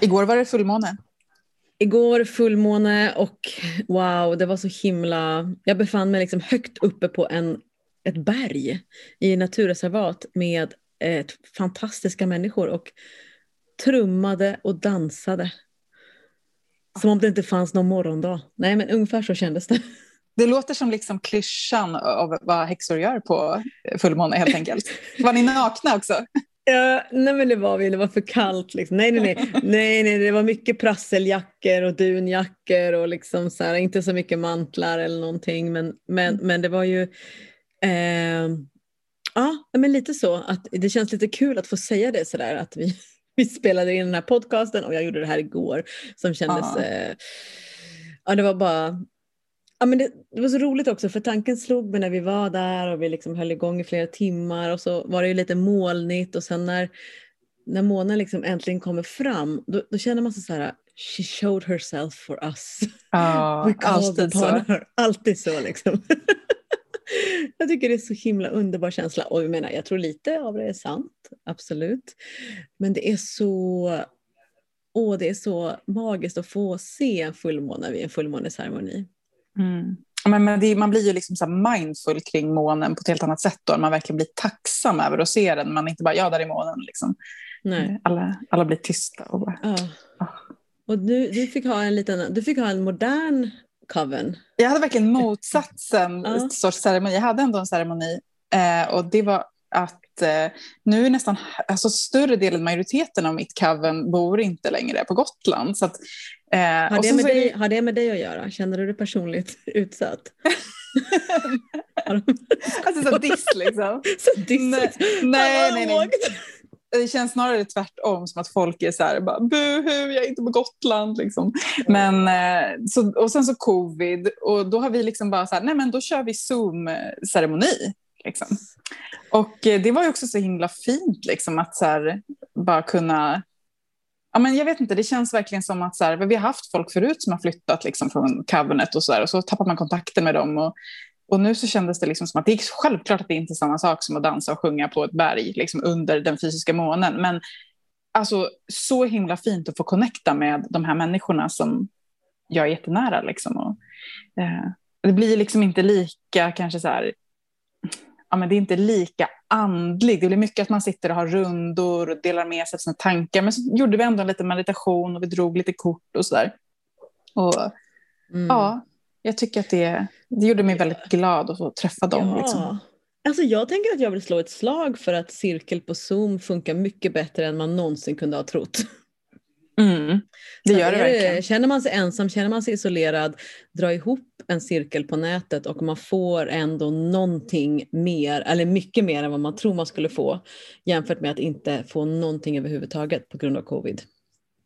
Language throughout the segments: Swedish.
Igår var det fullmåne. Igår fullmåne och wow, det var så himla... Jag befann mig liksom högt uppe på en, ett berg i naturreservat med eh, fantastiska människor och trummade och dansade. Som om det inte fanns någon morgondag. Nej, men ungefär så kändes det. Det låter som liksom klyschan av vad häxor gör på fullmåne helt enkelt. Var ni nakna också? Ja, nej men det var vi, det var för kallt. Liksom. Nej, nej, nej, nej, nej, det var mycket prasseljackor och dunjackor och liksom så här, inte så mycket mantlar eller någonting. Men, men, mm. men det var ju, eh, ja men lite så att det känns lite kul att få säga det sådär att vi, vi spelade in den här podcasten och jag gjorde det här igår som kändes, eh, ja det var bara Ja, men det, det, var så roligt också för tanken slog mig när vi var där och vi liksom höll igång i flera timmar och så var det ju lite molnigt och sen när, när månen liksom äntligen kommer fram då, då känner man sig så här She showed herself for us. Ja, alltid så. Her. Alltid så liksom. jag tycker det är så himla underbar känsla och jag menar jag tror lite av det är sant, absolut. Men det är så Åh, det är så magiskt att få se en fullmåne vid en fullmåneceremoni. Mm. Men, men det, man blir ju liksom så mindful kring månen på ett helt annat sätt då. Man verkligen blir tacksam över att se den. Man inte bara, ja där är månen. Liksom. Nej. Alla, alla blir tysta. Och, bara, ja. oh. och du, du, fick ha en liten, du fick ha en modern coven. Jag hade verkligen motsatsen ja. sorts ceremoni. Jag hade ändå en ceremoni eh, och det var att eh, nu är nästan alltså, större delen, majoriteten av mitt coven bor inte längre på Gotland. Så att Eh, har, det med dig, har det med dig att göra? Känner du dig personligt utsatt? alltså så diss liksom. så diss, nej, nej, nej, nej. Det känns snarare tvärtom, som att folk är så här, bara, buhu, jag är inte på Gotland. Liksom. Men, eh, så, och sen så covid, och då har vi liksom bara så här, nej men då kör vi Zoom-ceremoni. Liksom. Och eh, det var ju också så himla fint liksom, att så här, bara kunna ja, men jag vet inte, det känns verkligen som att så här, vi har haft folk förut som har flyttat liksom, från Covenant och så där, och så tappar man kontakten med dem. Och, och nu så kändes det liksom som att det är självklart att det inte är samma sak som att dansa och sjunga på ett berg liksom under den fysiska månen. Men alltså så himla fint att få connecta med de här människorna som jag är jättenära. Liksom. Och, eh, det blir liksom inte lika kanske så här, ja, men det är inte lika andligt. Det blir mycket att man sitter och har rundor och delar med sig av sina tankar. Men så gjorde vi ändå en liten meditation och vi drog lite kort och sådär. Och mm. ja, jag tycker att det, det gjorde mig väldigt glad att få träffa dem. Ja. Liksom. Alltså jag tänker att jag vill slå ett slag för att cirkel på Zoom funkar mycket bättre än man någonsin kunde ha trott. Mm, det gör det verkligen. Känner man sig ensam, känner man sig isolerad, dra ihop en cirkel på nätet och man får ändå någonting mer, eller mycket mer än vad man tror man skulle få jämfört med att inte få någonting överhuvudtaget på grund av covid.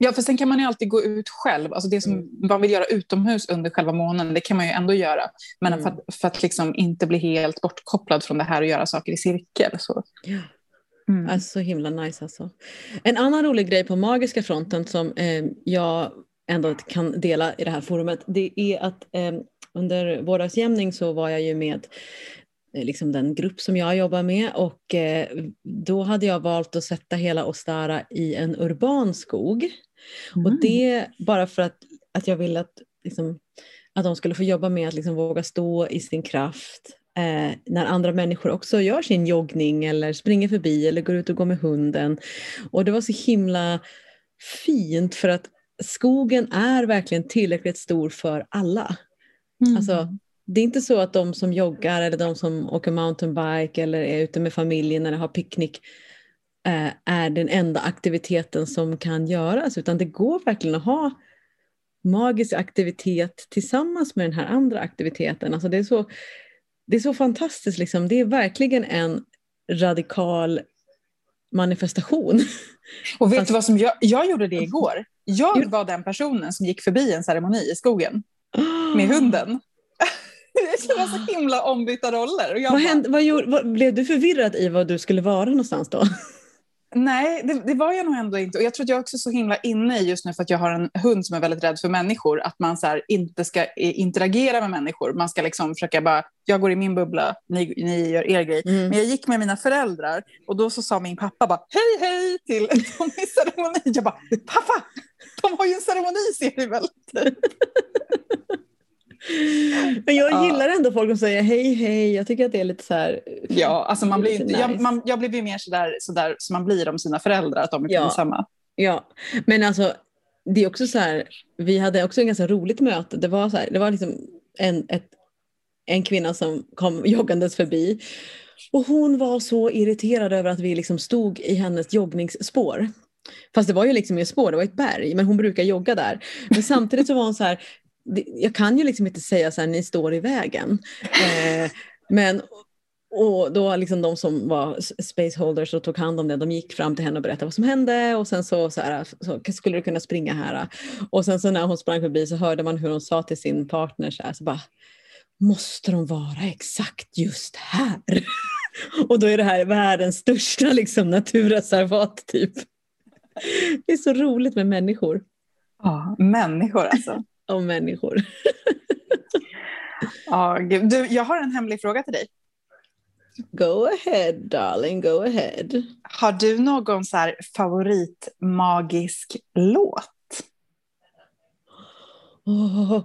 Ja, för sen kan man ju alltid gå ut själv. Alltså det som mm. man vill göra utomhus under själva månaden, det kan man ju ändå göra. Men mm. för att, för att liksom inte bli helt bortkopplad från det här och göra saker i cirkel. Så. Ja. Mm. Alltså så himla nice alltså. En annan rolig grej på magiska fronten som eh, jag ändå kan dela i det här forumet, det är att eh, under vårdagsjämning så var jag ju med eh, liksom den grupp som jag jobbar med och eh, då hade jag valt att sätta hela Ostara i en urban skog. Mm. Och det bara för att, att jag ville att, liksom, att de skulle få jobba med att liksom våga stå i sin kraft, eh, när andra människor också gör sin joggning eller springer förbi eller går ut och går med hunden. Och det var så himla fint för att skogen är verkligen tillräckligt stor för alla. Mm. Alltså, det är inte så att de som joggar eller de som åker mountainbike eller är ute med familjen eller har picknick eh, är den enda aktiviteten som kan göras utan det går verkligen att ha magisk aktivitet tillsammans med den här andra aktiviteten. Alltså det är så det är så fantastiskt, liksom. det är verkligen en radikal manifestation. Och vet du vad som jag, jag gjorde det igår? Jag var den personen som gick förbi en ceremoni i skogen med hunden. Det var så himla ombytta roller. Vad, hände, vad, gjorde, vad blev du förvirrad i vad du skulle vara någonstans då? Nej, det, det, var jag nog ändå inte. Och jag tror att jag också är så himla inne i just nu för att jag har en hund som är väldigt rädd för människor. Att man så inte ska interagera med människor. Man ska liksom försöka bara, jag går i min bubbla, ni, ni gör er grej. Mm. Men jag gick med mina föräldrar och då så sa min pappa bara hej hej till dem i ceremonin. Jag bara, pappa! De har ju en ceremoni ser du väl? Men jag gillar ändå folk som säger hej hej. Jag tycker att det är lite så här. Ja, alltså man blir nice. jag, man, jag blir mer sådär, sådär som man blir om sina föräldrar, att de är ja. pinsamma. Ja, men alltså det är också så här, vi hade också en ganska roligt möte. Det var, så här, det var liksom en, ett, en kvinna som kom joggandes förbi och hon var så irriterad över att vi liksom stod i hennes joggningsspår. Fast det var ju liksom inget spår, det var ett berg, men hon brukar jogga där. Men samtidigt så var hon så här, jag kan ju liksom inte säga så här, ni står i vägen. Eh, men och då liksom de som var spaceholders och tog hand om det, de gick fram till henne och berättade vad som hände och sen så, så, här, så skulle du kunna springa här. Och sen så när hon sprang förbi så hörde man hur hon sa till sin partner så här, så bara, måste de vara exakt just här? och då är det här världens största liksom, naturreservat typ. Det är så roligt med människor. Ja, människor alltså. Om människor. ja, du, jag har en hemlig fråga till dig. Go ahead darling, go ahead. Har du någon så här favoritmagisk låt? Oh,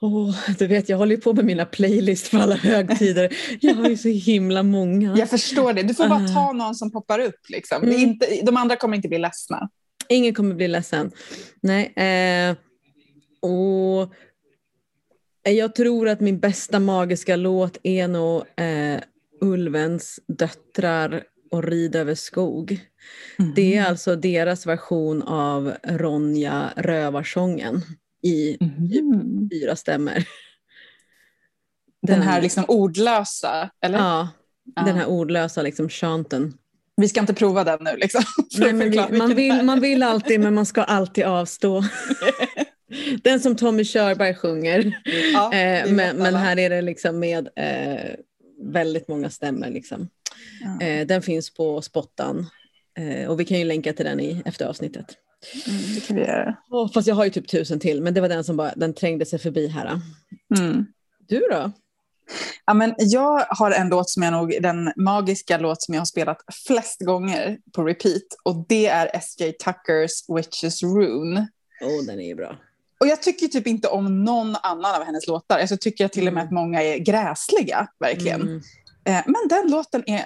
oh, du vet, jag håller på med mina playlist för alla högtider. Jag har ju så himla många. Jag förstår det. Du får bara ah. ta någon som poppar upp. Liksom. Mm. Inte, de andra kommer inte bli ledsna. Ingen kommer bli ledsen. Nej. Eh, och jag tror att min bästa magiska låt är nog eh, Ulvens döttrar och Rid över skog. Mm. Det är alltså deras version av Ronja Rövarsången i mm. typ fyra stämmer. Den, den här liksom ordlösa, eller? Ja, ja. den här ordlösa liksom chanten. Vi ska inte prova den nu liksom. Nej, vi, man, vill, man vill alltid men man ska alltid avstå. den som Tommy Körberg sjunger. Ja, eh, men, men, här är det liksom med eh, väldigt många stämmor. Liksom. Ja. Eh, den finns på Spottan eh, och vi kan ju länka till den i, efter avsnittet. Mm, det kan vi göra. Oh, fast jag har ju typ tusen till, men det var den som bara, den trängde sig förbi här. Mm. Du då? Ja, men jag har en låt som är nog den magiska låt som jag har spelat flest gånger på repeat och det är S.J. Tuckers Witches Rune. Oh, den är ju bra. Och jag tycker typ inte om någon annan av hennes låtar. Alltså, jag tycker till och med mm. att många är gräsliga, verkligen. Mm. Eh, men den låten är,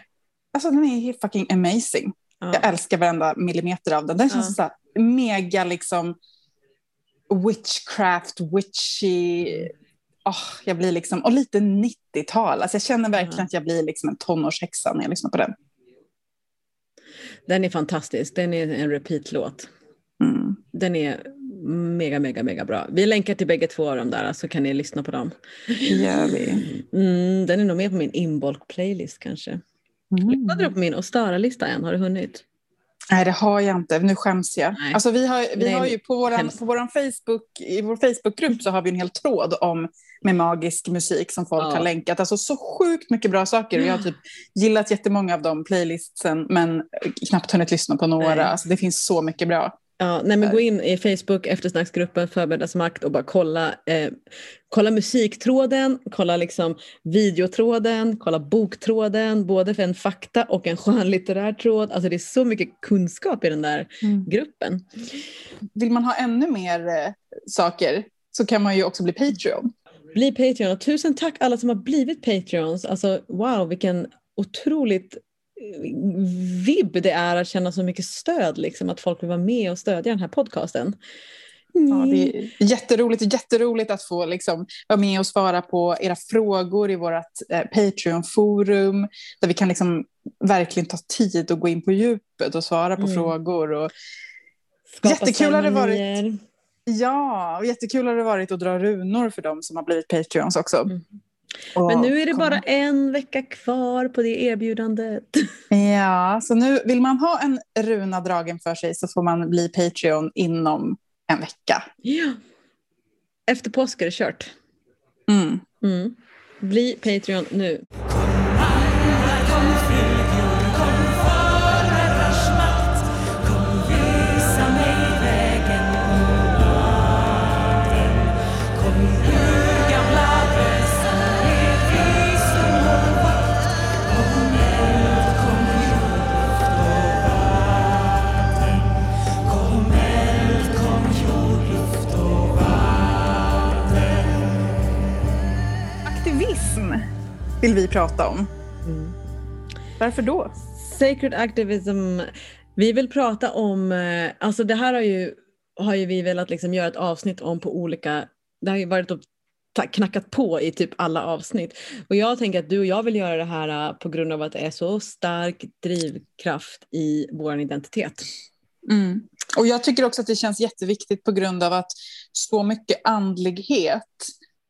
alltså den är fucking amazing. Ja. Jag älskar varenda millimeter av den. Den känns ja. så mega liksom witchcraft, witchy. Oh, jag blir liksom, och lite 90-tal. Alltså jag känner verkligen ja. att jag blir liksom en tonårshäxa när jag lyssnar på den. Den är fantastisk. Den är en repeat-låt. Mm. Den är mega, mega, mega bra. Vi länkar till bägge två av dem där så kan ni lyssna på dem. Gör vi. Mm, den är nog med på min inbolk-playlist kanske. Mm. Lyssnade du på min Ostöra-lista än? Har du hunnit? Nej, det har jag inte. Nu skäms jag. Alltså, vi har, vi Nej, har ju på, våran, på våran Facebook, i vår Facebookgrupp så har vi en hel tråd om med magisk musik som folk ja. har länkat. Alltså så sjukt mycket bra saker. Jag har typ gillat jättemånga av de playlistsen men knappt hunnit lyssna på några. Alltså, det finns så mycket bra. Ja, nej, men gå in i Facebook, eftersnacksgruppen Förberedas makt och bara kolla, eh, kolla musiktråden, kolla liksom videotråden, kolla boktråden, både för en fakta och en skönlitterär tråd. Alltså det är så mycket kunskap i den där mm. gruppen. Vill man ha ännu mer eh, saker så kan man ju också bli Patreon. Bli Patreon och tusen tack alla som har blivit Patreons. Alltså wow vilken otroligt vibb det är att känna så mycket stöd, liksom, att folk vill vara med och stödja den här podcasten. Mm. Ja, det är jätteroligt, jätteroligt att få liksom, vara med och svara på era frågor i vårt eh, Patreon-forum där vi kan liksom verkligen ta tid och gå in på djupet och svara på mm. frågor. Och... Skapa jättekul har det varit. Ja, och jättekul har det varit att dra runor för dem som har blivit Patreons också. Mm. Men nu är det bara en vecka kvar på det erbjudandet. Ja, så nu vill man ha en runa dragen för sig så får man bli Patreon inom en vecka. Ja. Efter påsk är det kört. Mm. Mm. Bli Patreon nu. Vill vi prata om. Mm. Varför då? Sacred activism. Vi vill prata om, eh, alltså det här har ju, har ju vi velat liksom göra ett avsnitt om på olika, det har ju varit knackat på i typ alla avsnitt. Och jag tänker att du och jag vill göra det här uh, på grund av att det är så stark drivkraft i vår identitet. Mm. Och jag tycker också att det känns jätteviktigt på grund av att så mycket andlighet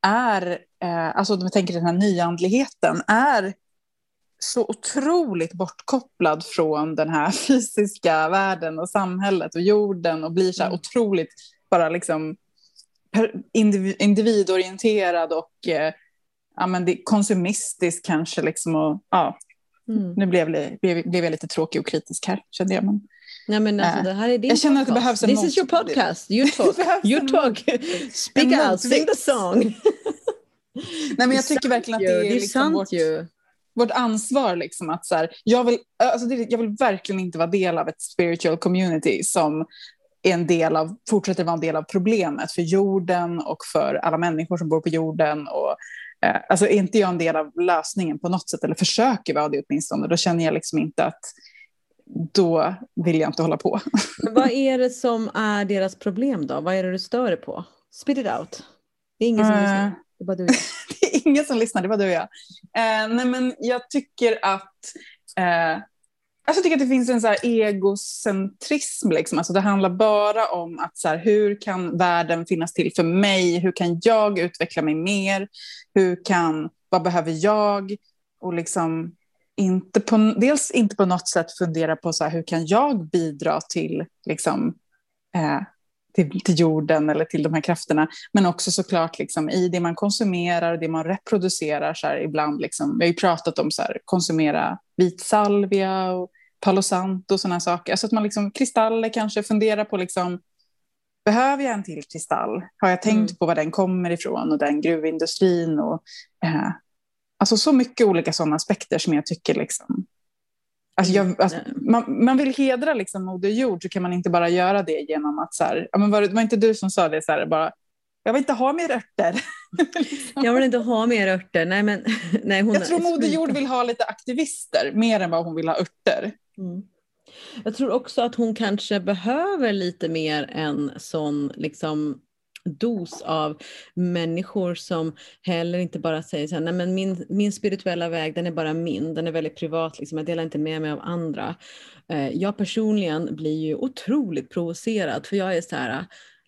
är, eh, alltså om vi tänker den här nyandligheten, är så otroligt bortkopplad från den här fysiska världen och samhället och jorden och blir så här mm. otroligt bara liksom individorienterad och eh, ja, men det, konsumistisk kanske. Liksom och, ja. Mm. Nu blev, blev, blev jag lite tråkig och kritisk här, kände jag. Men, Nej, men alltså, äh, det här är din jag känner podcast. att det behövs en This is your podcast. You talk. you talk. Speak out. Sing the song. Nej, men jag tycker verkligen att det är, det är liksom vårt, vårt ansvar. Liksom, att så här, jag, vill, alltså det, jag vill verkligen inte vara del av ett spiritual community som är en del av, fortsätter vara en del av problemet för jorden och för alla människor som bor på jorden. Och, eh, alltså är inte jag en del av lösningen på något sätt, eller försöker vara det åtminstone, då känner jag liksom inte att då vill jag inte hålla på. Vad är det som är deras problem då? Vad är det du stör dig på? Spit it out. Det är ingen som uh, lyssnar. Det är bara du och jag. det är ingen som lyssnar, det är bara du och jag. Eh, nej men jag tycker att eh, Alltså jag tycker att det finns en så egocentrism. Liksom. Alltså det handlar bara om att så här, hur kan världen finnas till för mig? Hur kan jag utveckla mig mer? Hur kan, vad behöver jag? Och liksom inte på, dels inte på något sätt fundera på så här, hur kan jag bidra till, liksom, eh, till, till, jorden eller till de här krafterna. Men också såklart liksom, i det man konsumerar och det man reproducerar. Så ibland liksom, vi har ju pratat om så här, konsumera vit salvia och Palo Santo och sådana saker. Alltså att man liksom, kristaller kanske, funderar på liksom, behöver jag en till kristall? Har jag tänkt mm. på var den kommer ifrån och den gruvindustrin och eh, alltså så mycket olika sådana aspekter som jag tycker liksom Alltså jag, alltså, man, man, vill hedra liksom Moder Jord så kan man inte bara göra det genom att så här, ja, men var, det var inte du som sa det så här, bara, jag vill inte ha mer örter. jag vill inte ha mer örter. Nej, men, nej, hon jag tror Moder Jord vill ha lite aktivister mer än vad hon vill ha örter. Mm. Jag tror också att hon kanske behöver lite mer en sån liksom, dos av människor som heller inte bara säger så här, nej men min, min spirituella väg den är bara min, den är väldigt privat, liksom, jag delar inte med mig av andra. Eh, jag personligen blir ju otroligt provocerad för jag är så här,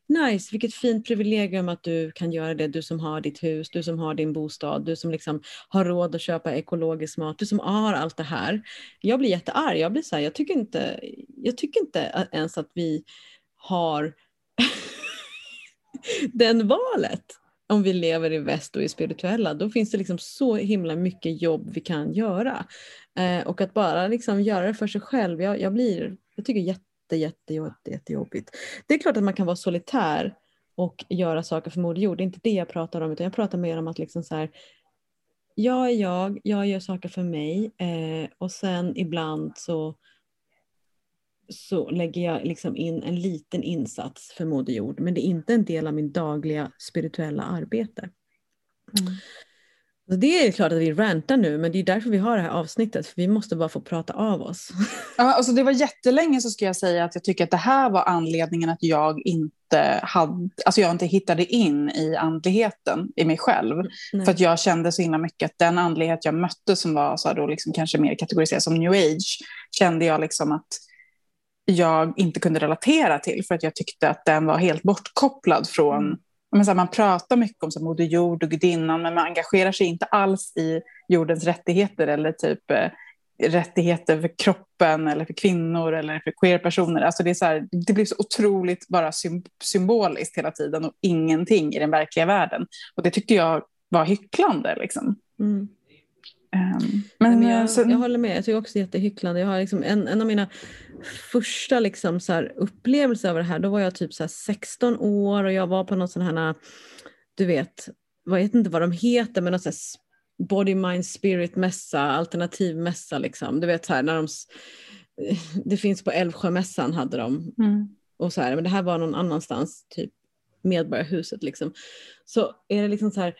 Nice, vilket fint privilegium att du kan göra det, du som har ditt hus, du som har din bostad, du som liksom har råd att köpa ekologisk mat, du som har allt det här. Jag blir jättearg, jag blir så här, jag tycker inte, jag tycker inte ens att vi har den valet. Om vi lever i väst och är spirituella, då finns det liksom så himla mycket jobb vi kan göra. Eh, och att bara liksom göra det för sig själv, jag, jag blir, jag tycker jätte jätte, jätte, jättejobbigt. Det är klart att man kan vara solitär och göra saker för Moder Jord. Det är inte det jag pratar om, utan jag pratar mer om att liksom så här, jag är jag, jag gör saker för mig eh, och sen ibland så, så lägger jag liksom in en liten insats för Moder Jord, men det är inte en del av min dagliga spirituella arbete. Mm. Det är klart att vi rantar nu, men det är därför vi har det här avsnittet, för vi måste bara få prata av oss. Ja, alltså det var jättelänge så ska jag säga att jag tycker att det här var anledningen att jag inte, hade, alltså jag inte hittade in i andligheten i mig själv. Nej. För att jag kände så himla mycket att den andlighet jag mötte som var så då liksom kanske mer kategoriserad som new age, kände jag liksom att jag inte kunde relatera till för att jag tyckte att den var helt bortkopplad från mm men så här, man pratar mycket om så här, Moder Jord och gudinnan men man engagerar sig inte alls i jordens rättigheter eller typ eh, rättigheter för kroppen eller för kvinnor eller för queer-personer. Alltså det, är så här, det blir så otroligt bara symboliskt hela tiden och ingenting i den verkliga världen. Och det tyckte jag var hycklande. Liksom. Mm. Um, men, men jag, eh, sen... jag, håller med, jag tycker också det är jättehycklande. Jag har liksom en, en av mina första liksom så här upplevelser av det här, då var jag typ så 16 år och jag var på någon sån här, du vet, jag vet inte vad de heter, men någon sån body, mind, spirit mässa, alternativ mässa liksom. Du vet så här när de, det finns på Älvsjömässan hade de. Mm. Och så här, men det här var någon annanstans, typ Medborgarhuset liksom. Så är det liksom så här,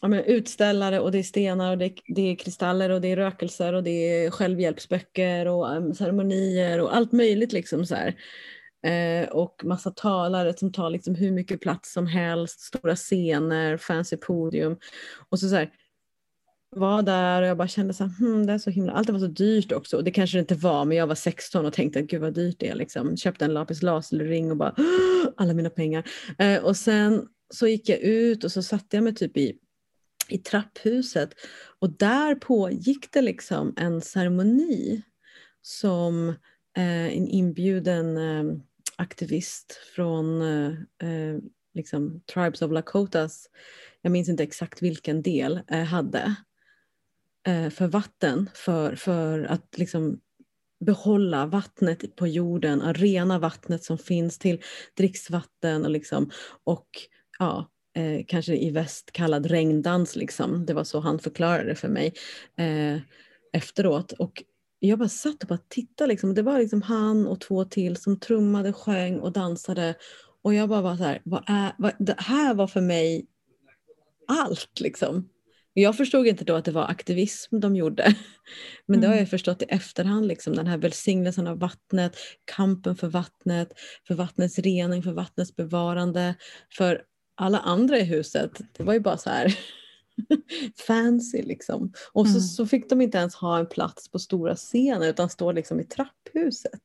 ja, men utställare och det är stenar och det är, det är, kristaller och det är rökelser och det är självhjälpsböcker och um, ceremonier och allt möjligt liksom så här. Eh, och massa talare som tar liksom hur mycket plats som helst, stora scener, fancy podium. Och så, så här, var där och jag bara kände så här, hmm, det är så himla, allt var så dyrt också. Och det kanske det inte var, men jag var 16 och tänkte att gud vad dyrt det är. Liksom. Köpte en lapis lazuli-ring och bara alla mina pengar. Eh, och sen så gick jag ut och så satte jag mig typ i, i trapphuset. Och där pågick det liksom en ceremoni som eh, en inbjuden eh, aktivist från eh, eh, liksom Tribes of Lakotas, jag minns inte exakt vilken del, eh, hade eh, för vatten, för, för att liksom behålla vattnet på jorden, rena vattnet som finns till dricksvatten och, liksom, och ja, eh, kanske i väst kallad regndans. Liksom. Det var så han förklarade det för mig eh, efteråt. Och jag bara satt och bara tittade. Liksom. Det var liksom han och två till som trummade, sjöng och dansade. Och jag bara var så här, vad är, vad, det här var för mig allt liksom. Jag förstod inte då att det var aktivism de gjorde. Men det har jag mm. förstått i efterhand, liksom, den här välsignelsen av vattnet, kampen för vattnet, för vattnets rening, för vattnets bevarande. För alla andra i huset, det var ju bara så här fancy liksom. Och så, mm. så fick de inte ens ha en plats på stora scenen utan stå liksom i trapphuset.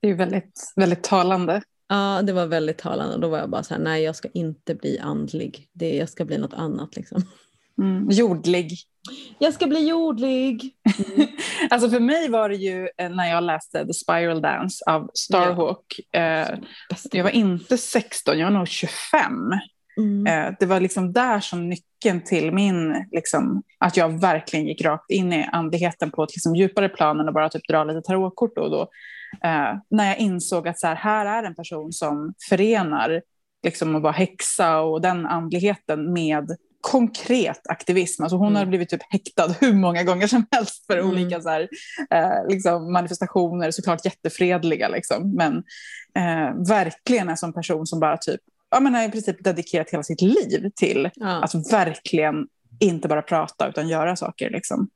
Det är väldigt, väldigt talande. Ja, det var väldigt talande. Då var jag bara så här, nej jag ska inte bli andlig. Det, jag ska bli något annat liksom. Mm, jordlig. Jag ska bli jordlig. Mm. alltså för mig var det ju eh, när jag läste The Spiral Dance av Starhawk. Ja. Eh, jag var inte 16, jag var nog 25. Mm. Eh, det var liksom där som nyckeln till min, liksom, att jag verkligen gick rakt in i andligheten på ett liksom, djupare plan än att bara typ, dra lite tarotkort då och då. Eh, när jag insåg att så här, här är en person som förenar liksom, att vara häxa och den andligheten med konkret aktivism. Alltså hon mm. har blivit typ häktad hur många gånger som helst för mm. olika så här, eh, liksom manifestationer, såklart jättefredliga. Liksom. Men eh, verkligen en sån person som bara typ, ja, men har i princip dedikerat hela sitt liv till ja. att verkligen inte bara prata utan göra saker. Liksom.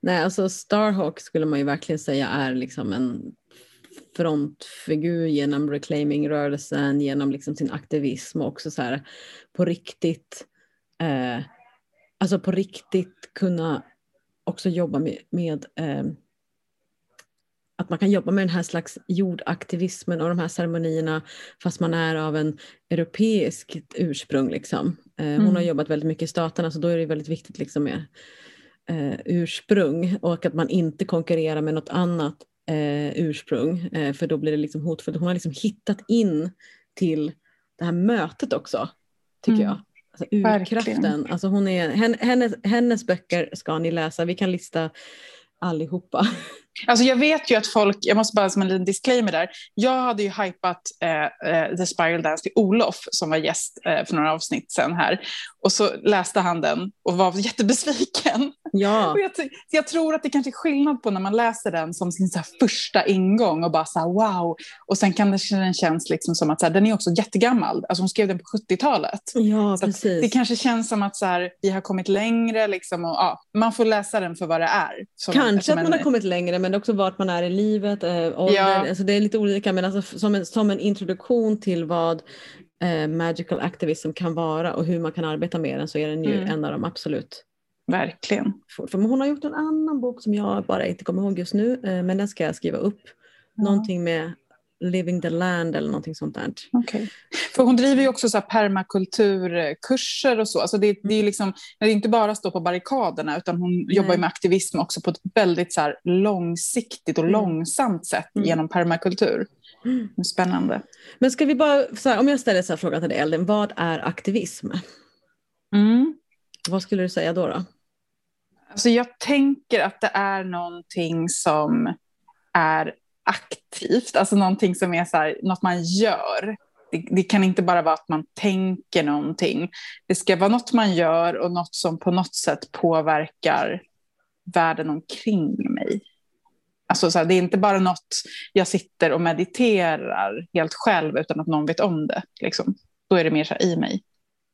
Nej, alltså Starhawk skulle man ju verkligen säga är liksom en frontfigur genom reclaiming-rörelsen, genom liksom sin aktivism och också så här på riktigt eh, alltså på riktigt kunna också jobba med, med eh, att man kan jobba med den här slags jordaktivismen och de här ceremonierna fast man är av en europeisk ursprung. Liksom. Eh, hon mm. har jobbat väldigt mycket i staterna så då är det väldigt viktigt liksom, med eh, ursprung och att man inte konkurrerar med något annat eh, ursprung eh, för då blir det liksom hotfullt. Hon har liksom hittat in till det här mötet också, tycker mm. jag. Alltså urkraften. Alltså hon är, hennes, hennes böcker ska ni läsa. Vi kan lista allihopa. Alltså jag vet ju att folk, jag måste bara som en liten disclaimer där, jag hade ju hypat eh, eh, The Spiral Dance till Olof som var gäst eh, för några avsnitt sen här. Och så läste han den och var jättebesviken. Ja. och jag, jag, tror att det kanske är skillnad på när man läser den som sin så första ingång och bara så här, wow. Och sen kan den kännas liksom som att så här, den är också jättegammal, alltså hon skrev den på 70-talet. Ja, så precis. Det kanske känns som att så här, vi har kommit längre liksom och ja, man får läsa den för vad det är. Kanske som att man har kommit längre men också vart man är i livet, eh, ålder. Ja. Alltså det är lite olika men alltså som, en, som en introduktion till vad eh, magical activism kan vara och hur man kan arbeta med den så är den ju mm. en av de absolut Verkligen. För hon har gjort en annan bok som jag bara inte kommer ihåg just nu eh, men den ska jag skriva upp. Ja. Någonting med Living the Land eller någonting sånt där. Okay. För hon driver ju också så permakulturkurser och så. Alltså det, det, är liksom, det är inte bara stå på barrikaderna utan hon Nej. jobbar med aktivism också på ett väldigt så långsiktigt och mm. långsamt sätt mm. genom permakultur. Mm. Spännande. Men ska vi bara, här, om jag ställer så här frågan till dig Elin, vad är aktivism? Mm. Vad skulle du säga då? då? Alltså jag tänker att det är någonting som är aktivt, alltså någonting som är så här, något man gör. Det, det, kan inte bara vara att man tänker någonting. Det ska vara något man gör och något som på något sätt påverkar världen omkring mig. Alltså så här, det är inte bara något jag sitter och mediterar helt själv utan att någon vet om det. Liksom. Då är det mer så här, i mig.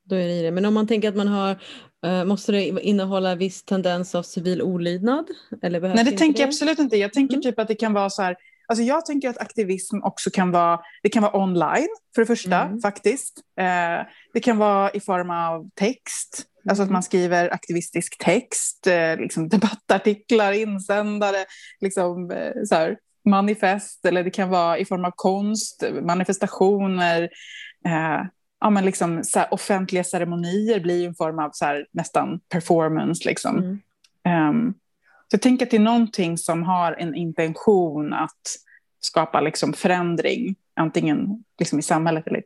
Då är det i det. Men om man tänker att man har Uh, måste det innehålla viss tendens av civil olydnad? Eller Nej, det tänker det? jag absolut inte. Jag tänker mm. typ att det kan vara så här, alltså jag tänker att aktivism också kan vara, det kan vara online för det första mm. faktiskt. Uh, det kan vara i form av text, mm. alltså att mm. man skriver aktivistisk text, uh, liksom debattartiklar, insändare, liksom så här, manifest, eller det kan vara i form av konst, manifestationer, ja, men liksom, så här, offentliga ceremonier blir en form av så här, nästan performance. Liksom. Mm. Um, så jag tänker att det är någonting som har en intention att skapa liksom, förändring, antingen liksom, i samhället eller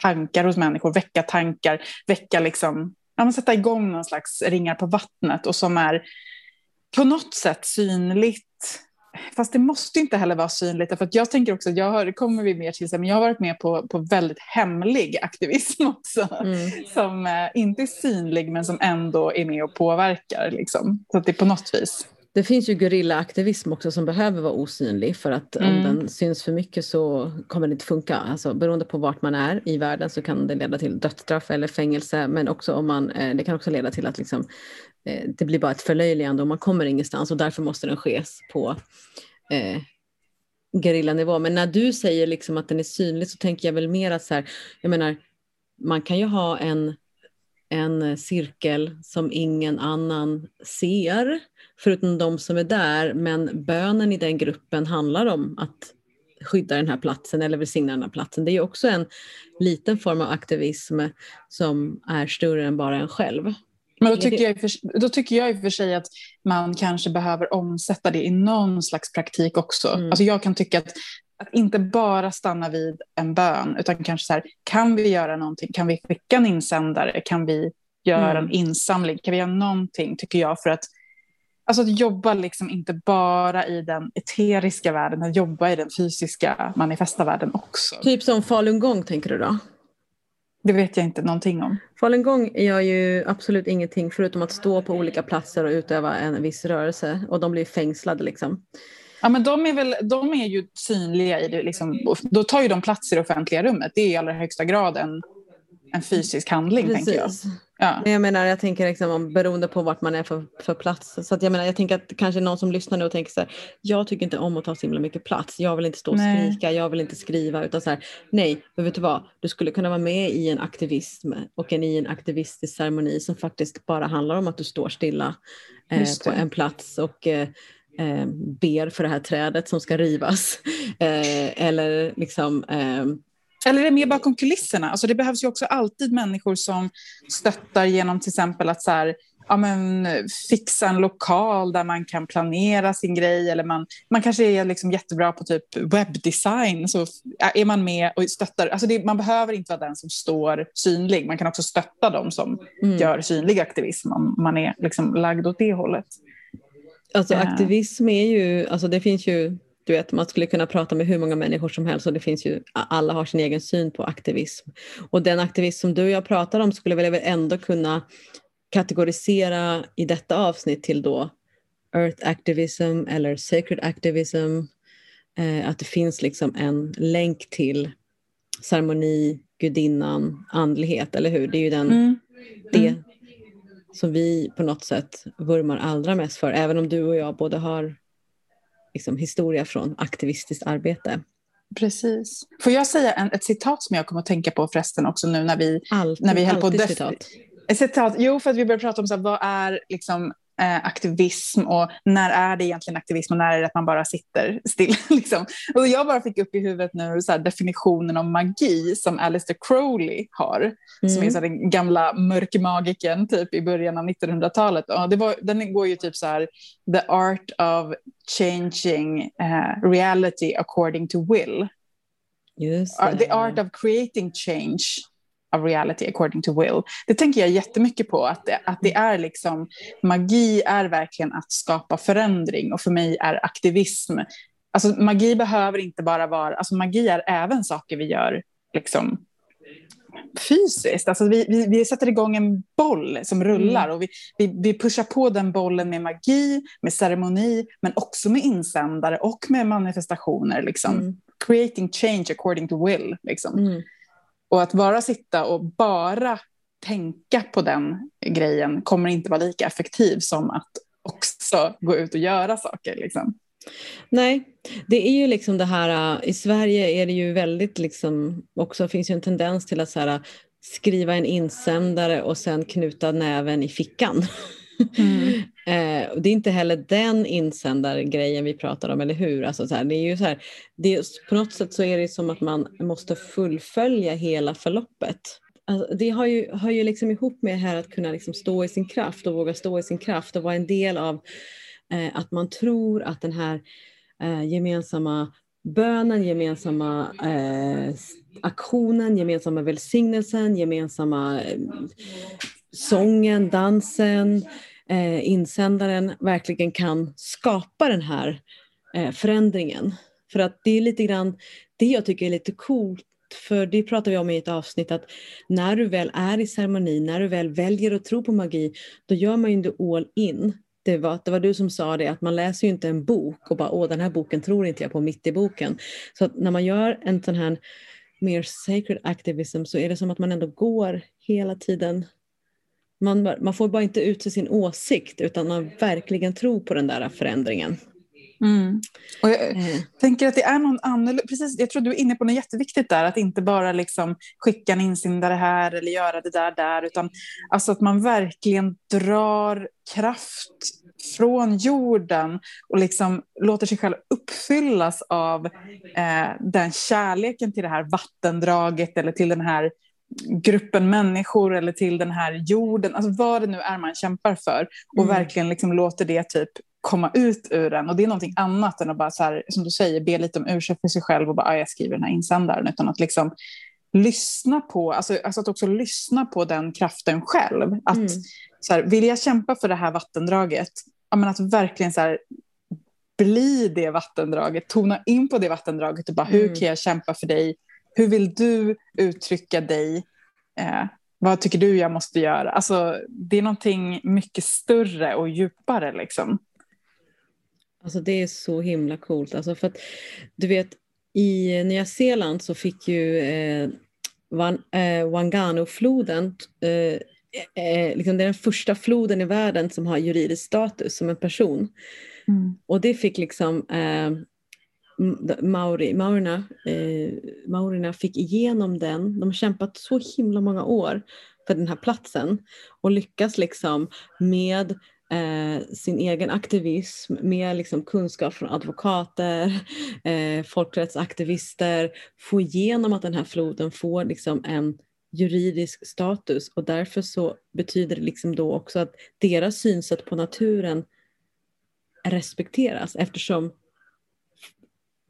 tankar hos människor, väcka tankar, väcka liksom, ja, men sätta igång någon slags ringar på vattnet och som är på något sätt synligt Fast det måste inte heller vara synligt. För jag tänker också, jag har, det kommer vi mer till men jag har varit med på, på väldigt hemlig aktivism också. Mm. Som eh, inte är synlig men som ändå är med och påverkar. Liksom. Så att det är på något vis. Det finns ju gerillaaktivism också som behöver vara osynlig för att mm. om den syns för mycket så kommer det inte funka. Alltså, beroende på vart man är i världen så kan det leda till dödsstraff eller fängelse men också om man, eh, det kan också leda till att liksom, Eh, det blir bara ett förlöjligande och man kommer ingenstans och därför måste den ske på eh, gerillanivå. Men när du säger liksom att den är synlig så tänker jag väl mer att så här, jag menar, man kan ju ha en, en cirkel som ingen annan ser förutom de som är där, men bönen i den gruppen handlar om att skydda den här platsen eller välsigna den här platsen. Det är också en liten form av aktivism som är större än bara en själv. Men då tycker, jag för, då tycker jag i och för sig att man kanske behöver omsätta det i någon slags praktik också. Mm. Alltså jag kan tycka att, att inte bara stanna vid en bön, utan kanske så här, kan vi göra någonting? Kan vi skicka en insändare? Kan vi göra mm. en insamling? Kan vi göra någonting, tycker jag, för att Alltså att jobba liksom inte bara i den eteriska världen, att jobba i den fysiska manifesta världen också. Typ som falungong tänker du då? Det vet jag inte någonting om. Falungong gör ju absolut ingenting förutom att stå på olika platser och utöva en viss rörelse och de blir fängslade liksom. Ja, men de är, väl, de är ju synliga i det, liksom, då tar ju de plats i det offentliga rummet. Det är i allra högsta grad en, en fysisk handling, Precis. tänker jag. Ja. Men jag menar, jag tänker liksom om, beroende på vart man är för, för plats. Så att jag menar, jag tänker att kanske någon som lyssnar nu och tänker så här, jag tycker inte om att ta så himla mycket plats. Jag vill inte stå och nej. skrika, jag vill inte skriva, utan så här, nej, men vet du vad, du skulle kunna vara med i en aktivism och en, i en aktivistisk ceremoni som faktiskt bara handlar om att du står stilla eh, på en plats och eh, eh, ber för det här trädet som ska rivas. Eh, eller liksom eh, eller är det mer bakom kulisserna? Alltså det behövs ju också alltid människor som stöttar genom till exempel att så här, ja, men, fixa en lokal där man kan planera sin grej. Eller man, man kanske är liksom jättebra på typ webbdesign. Så är man med och stöttar. Alltså det, man behöver inte vara den som står synlig. Man kan också stötta dem som mm. gör synlig aktivism om man är liksom lagd åt det hållet. Alltså aktivism är ju, alltså det finns ju du vet, man skulle kunna prata med hur många människor som helst och det finns ju, alla har sin egen syn på aktivism. Och den aktivism som du och jag pratar om skulle väl ändå kunna kategorisera i detta avsnitt till då earth activism eller sacred activism. Eh, att det finns liksom en länk till ceremoni, gudinnan, andlighet, eller hur? Det är ju den, mm. det mm. som vi på något sätt vurmar allra mest för, även om du och jag både har liksom, historia från aktivistiskt arbete. Precis. Får jag säga en, ett citat som jag kommer att tänka på förresten också nu när vi, alltid, när vi höll på att citat. Ett citat. Jo, för att vi började prata om så här, vad är liksom, eh, aktivism och när är det egentligen aktivism och när är det att man bara sitter still. Liksom. Och jag bara fick upp i huvudet nu så här, definitionen av magi som Alistair Crowley har, mm. som är så här, den gamla mörkmagiken typ i början av 1900-talet. Och det var, den går ju typ så här, the art of changing uh, reality according to will. Just uh, the art of creating change of reality according to will. Det tänker jag jättemycket på, att det, att det är liksom, magi är verkligen att skapa förändring och för mig är aktivism, alltså magi behöver inte bara vara, alltså magi är även saker vi gör liksom fysiskt. Alltså vi, vi, vi sätter igång en boll som rullar mm. och vi, vi, vi pushar på den bollen med magi, med ceremoni, men också med insändare och med manifestationer. Liksom. Mm. Creating change according to will. Liksom. Mm. Och att bara sitta och bara tänka på den grejen kommer inte vara lika effektiv som att också gå ut och göra saker. Liksom. Nej, det är ju liksom det här, äh, i Sverige är det ju väldigt liksom, också finns ju en tendens till att så här, äh, skriva en insändare och sen knuta näven i fickan. Mm. eh, det är inte heller den insändargrejen vi pratar om, eller hur? Alltså så här, det är ju så här, det är, på något sätt så är det som att man måste fullfölja hela förloppet. Alltså, det har ju, hör ju liksom ihop med här att kunna liksom stå i sin kraft och våga stå i sin kraft och vara en del av eh, att man tror att den här eh, gemensamma bönen, gemensamma eh, aktionen, gemensamma välsignelsen, gemensamma eh, sången, dansen, eh, insändaren verkligen kan skapa den här eh, förändringen. För att det är lite grann det jag tycker är lite coolt för det pratar vi om i ett avsnitt att när du väl är i ceremoni, när du väl väljer att tro på magi, då gör man ju inte all in. Det var, det var du som sa det, att man läser ju inte en bok och bara åh den här boken tror inte jag på mitt i boken. Så att när man gör en sån här mer sacred activism så är det som att man ändå går hela tiden man, man får bara inte ut sin åsikt utan man verkligen tror på den där förändringen. Mm. Och jag mm. tänker att det är någon annorlunda, precis, jag tror du är inne på något jätteviktigt där, att inte bara liksom skicka en insändare här eller göra det där där, utan alltså att man verkligen drar kraft från jorden och liksom låter sig själv uppfyllas av eh, den kärleken till det här vattendraget eller till den här gruppen människor eller till den här jorden, alltså vad det nu är man kämpar för och mm. verkligen liksom låter det typ komma ut ur den. Och det är någonting annat än att bara, så här, som du säger, be lite om ursäkt för sig själv och bara, ah, jag skriver den här insändaren, utan att liksom lyssna på, alltså, alltså att också lyssna på den kraften själv. Att mm. så här, vill jag kämpa för det här vattendraget, ja, men att verkligen så här, bli det vattendraget, tona in på det vattendraget och bara, mm. hur kan jag kämpa för dig? Hur vill du uttrycka dig? Eh, vad tycker du jag måste göra? Alltså, det är någonting mycket större och djupare. Liksom. Alltså det är så himla coolt. Alltså för att, du vet, i Nya Zeeland så fick ju eh, Van, eh, Wangano-floden eh, eh, liksom det är den första floden i världen som har juridisk status som en person. Mm. Och det fick liksom eh, maori, maurina, eh, maurina fick igenom den. De har kämpat så himla många år för den här platsen och lyckas liksom med eh, sin egen aktivism med liksom kunskap från advokater, eh, folkrättsaktivister, få igenom att den här floden får liksom en juridisk status och därför så betyder det liksom då också att deras synsätt på naturen respekteras eftersom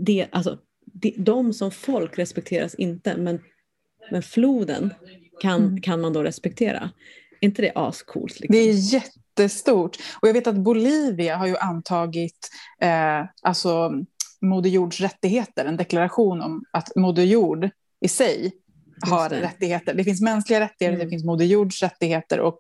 det, alltså, de, de som folk respekteras inte men, men floden kan, mm. kan man då respektera. Är inte det ascoolt? Liksom? Det är jättestort. Och jag vet att Bolivia har ju antagit eh, alltså, Moder Jords rättigheter, en deklaration om att Moder Jord i sig har det. rättigheter. Det finns mänskliga rättigheter, mm. det finns Moder Jords rättigheter och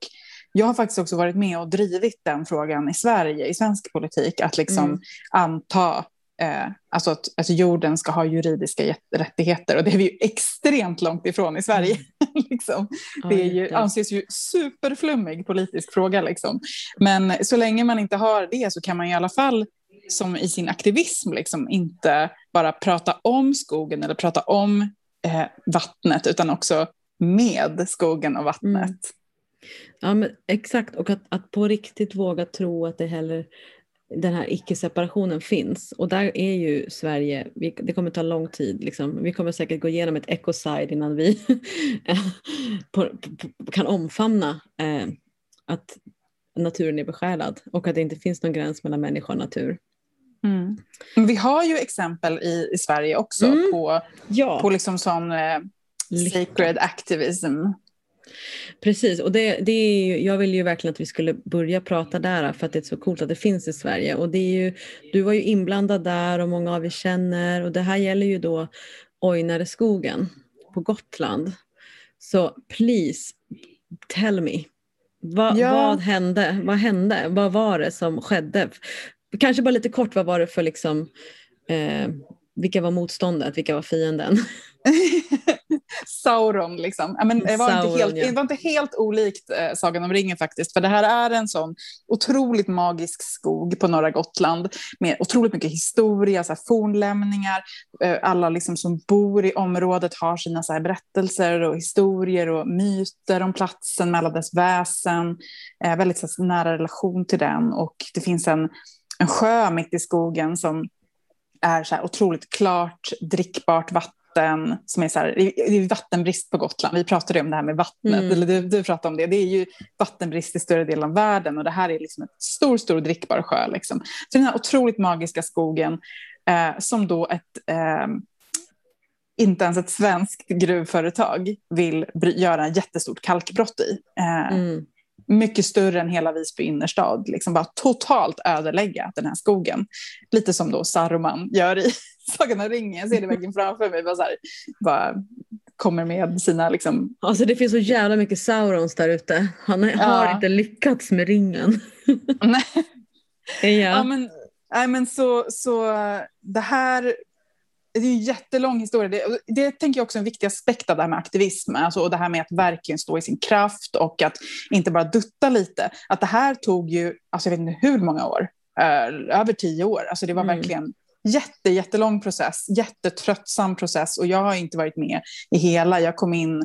jag har faktiskt också varit med och drivit den frågan i Sverige, i svensk politik, att liksom mm. anta eh, alltså att alltså jorden ska ha juridiska rättigheter och det är vi ju extremt långt ifrån i Sverige. Mm. liksom. Det är ju, anses ju superflummig politisk fråga. Liksom. Men så länge man inte har det så kan man i alla fall som i sin aktivism liksom, inte bara prata om skogen eller prata om eh, vattnet utan också med skogen och vattnet. Mm. Ja, men exakt, och att, att på riktigt våga tro att det heller den här icke-separationen finns. Och där är ju Sverige, vi, det kommer ta lång tid, liksom. vi kommer säkert gå igenom ett ecocide innan vi på, på, kan omfamna eh, att naturen är besjälad och att det inte finns någon gräns mellan människa och natur. Mm. Vi har ju exempel i, i Sverige också mm. på, ja. på liksom sån eh, sacred activism. Precis, och det, det är ju, jag vill ju verkligen att vi skulle börja prata där för att det är så coolt att det finns i Sverige. Och det är ju, du var ju inblandad där och många av er känner och det här gäller ju då Ojnareskogen på Gotland. Så please, tell me. Va, ja. Vad hände? Vad hände? Vad var det som skedde? Kanske bara lite kort, vad var det för liksom, eh, vilka var motståndet, vilka var fienden? Sauron. Liksom. men, det, var Sauron, inte helt, ja. det var inte helt olikt eh, Sagan om ringen faktiskt. För det här är en sån otroligt magisk skog på norra Gotland med otroligt mycket historia, så här, fornlämningar. Eh, alla liksom, som bor i området har sina så här, berättelser och historier och myter om platsen med alla dess väsen. Eh, väldigt så här, nära relation till den och det finns en, en sjö mitt i skogen som är så här otroligt klart drickbart vatten som är så här, det är vattenbrist på Gotland. Vi pratade om det här med vattnet, mm. eller du, du pratade om det. Det är ju vattenbrist i större delen av världen och det här är liksom en stor, stor drickbar sjö. Liksom. Så den här otroligt magiska skogen eh, som då ett eh, inte ens ett svenskt gruvföretag vill göra en jättestort kalkbrott i. Eh, mm mycket större än hela Visby innerstad, liksom bara totalt ödelägga den här skogen. Lite som då Saruman gör i Sagan om ringen, jag ser det verkligen framför mig. Bara, så här, bara kommer med sina... Liksom... Alltså det finns så jävla mycket Saurons där ute. Han ja. har inte lyckats med ringen. Nej. Ja. ja men, nej, men så, så det här det är en jättelång historia. Det, det tänker jag också är en viktig aspekt av det här med aktivism. Alltså, och det här med att verkligen stå i sin kraft och att inte bara dutta lite. Att det här tog ju, alltså jag vet inte hur många år, eh, över tio år. Alltså det var mm. verkligen jätte, jättelång process, jättetröttsam process och jag har inte varit med i hela. Jag kom in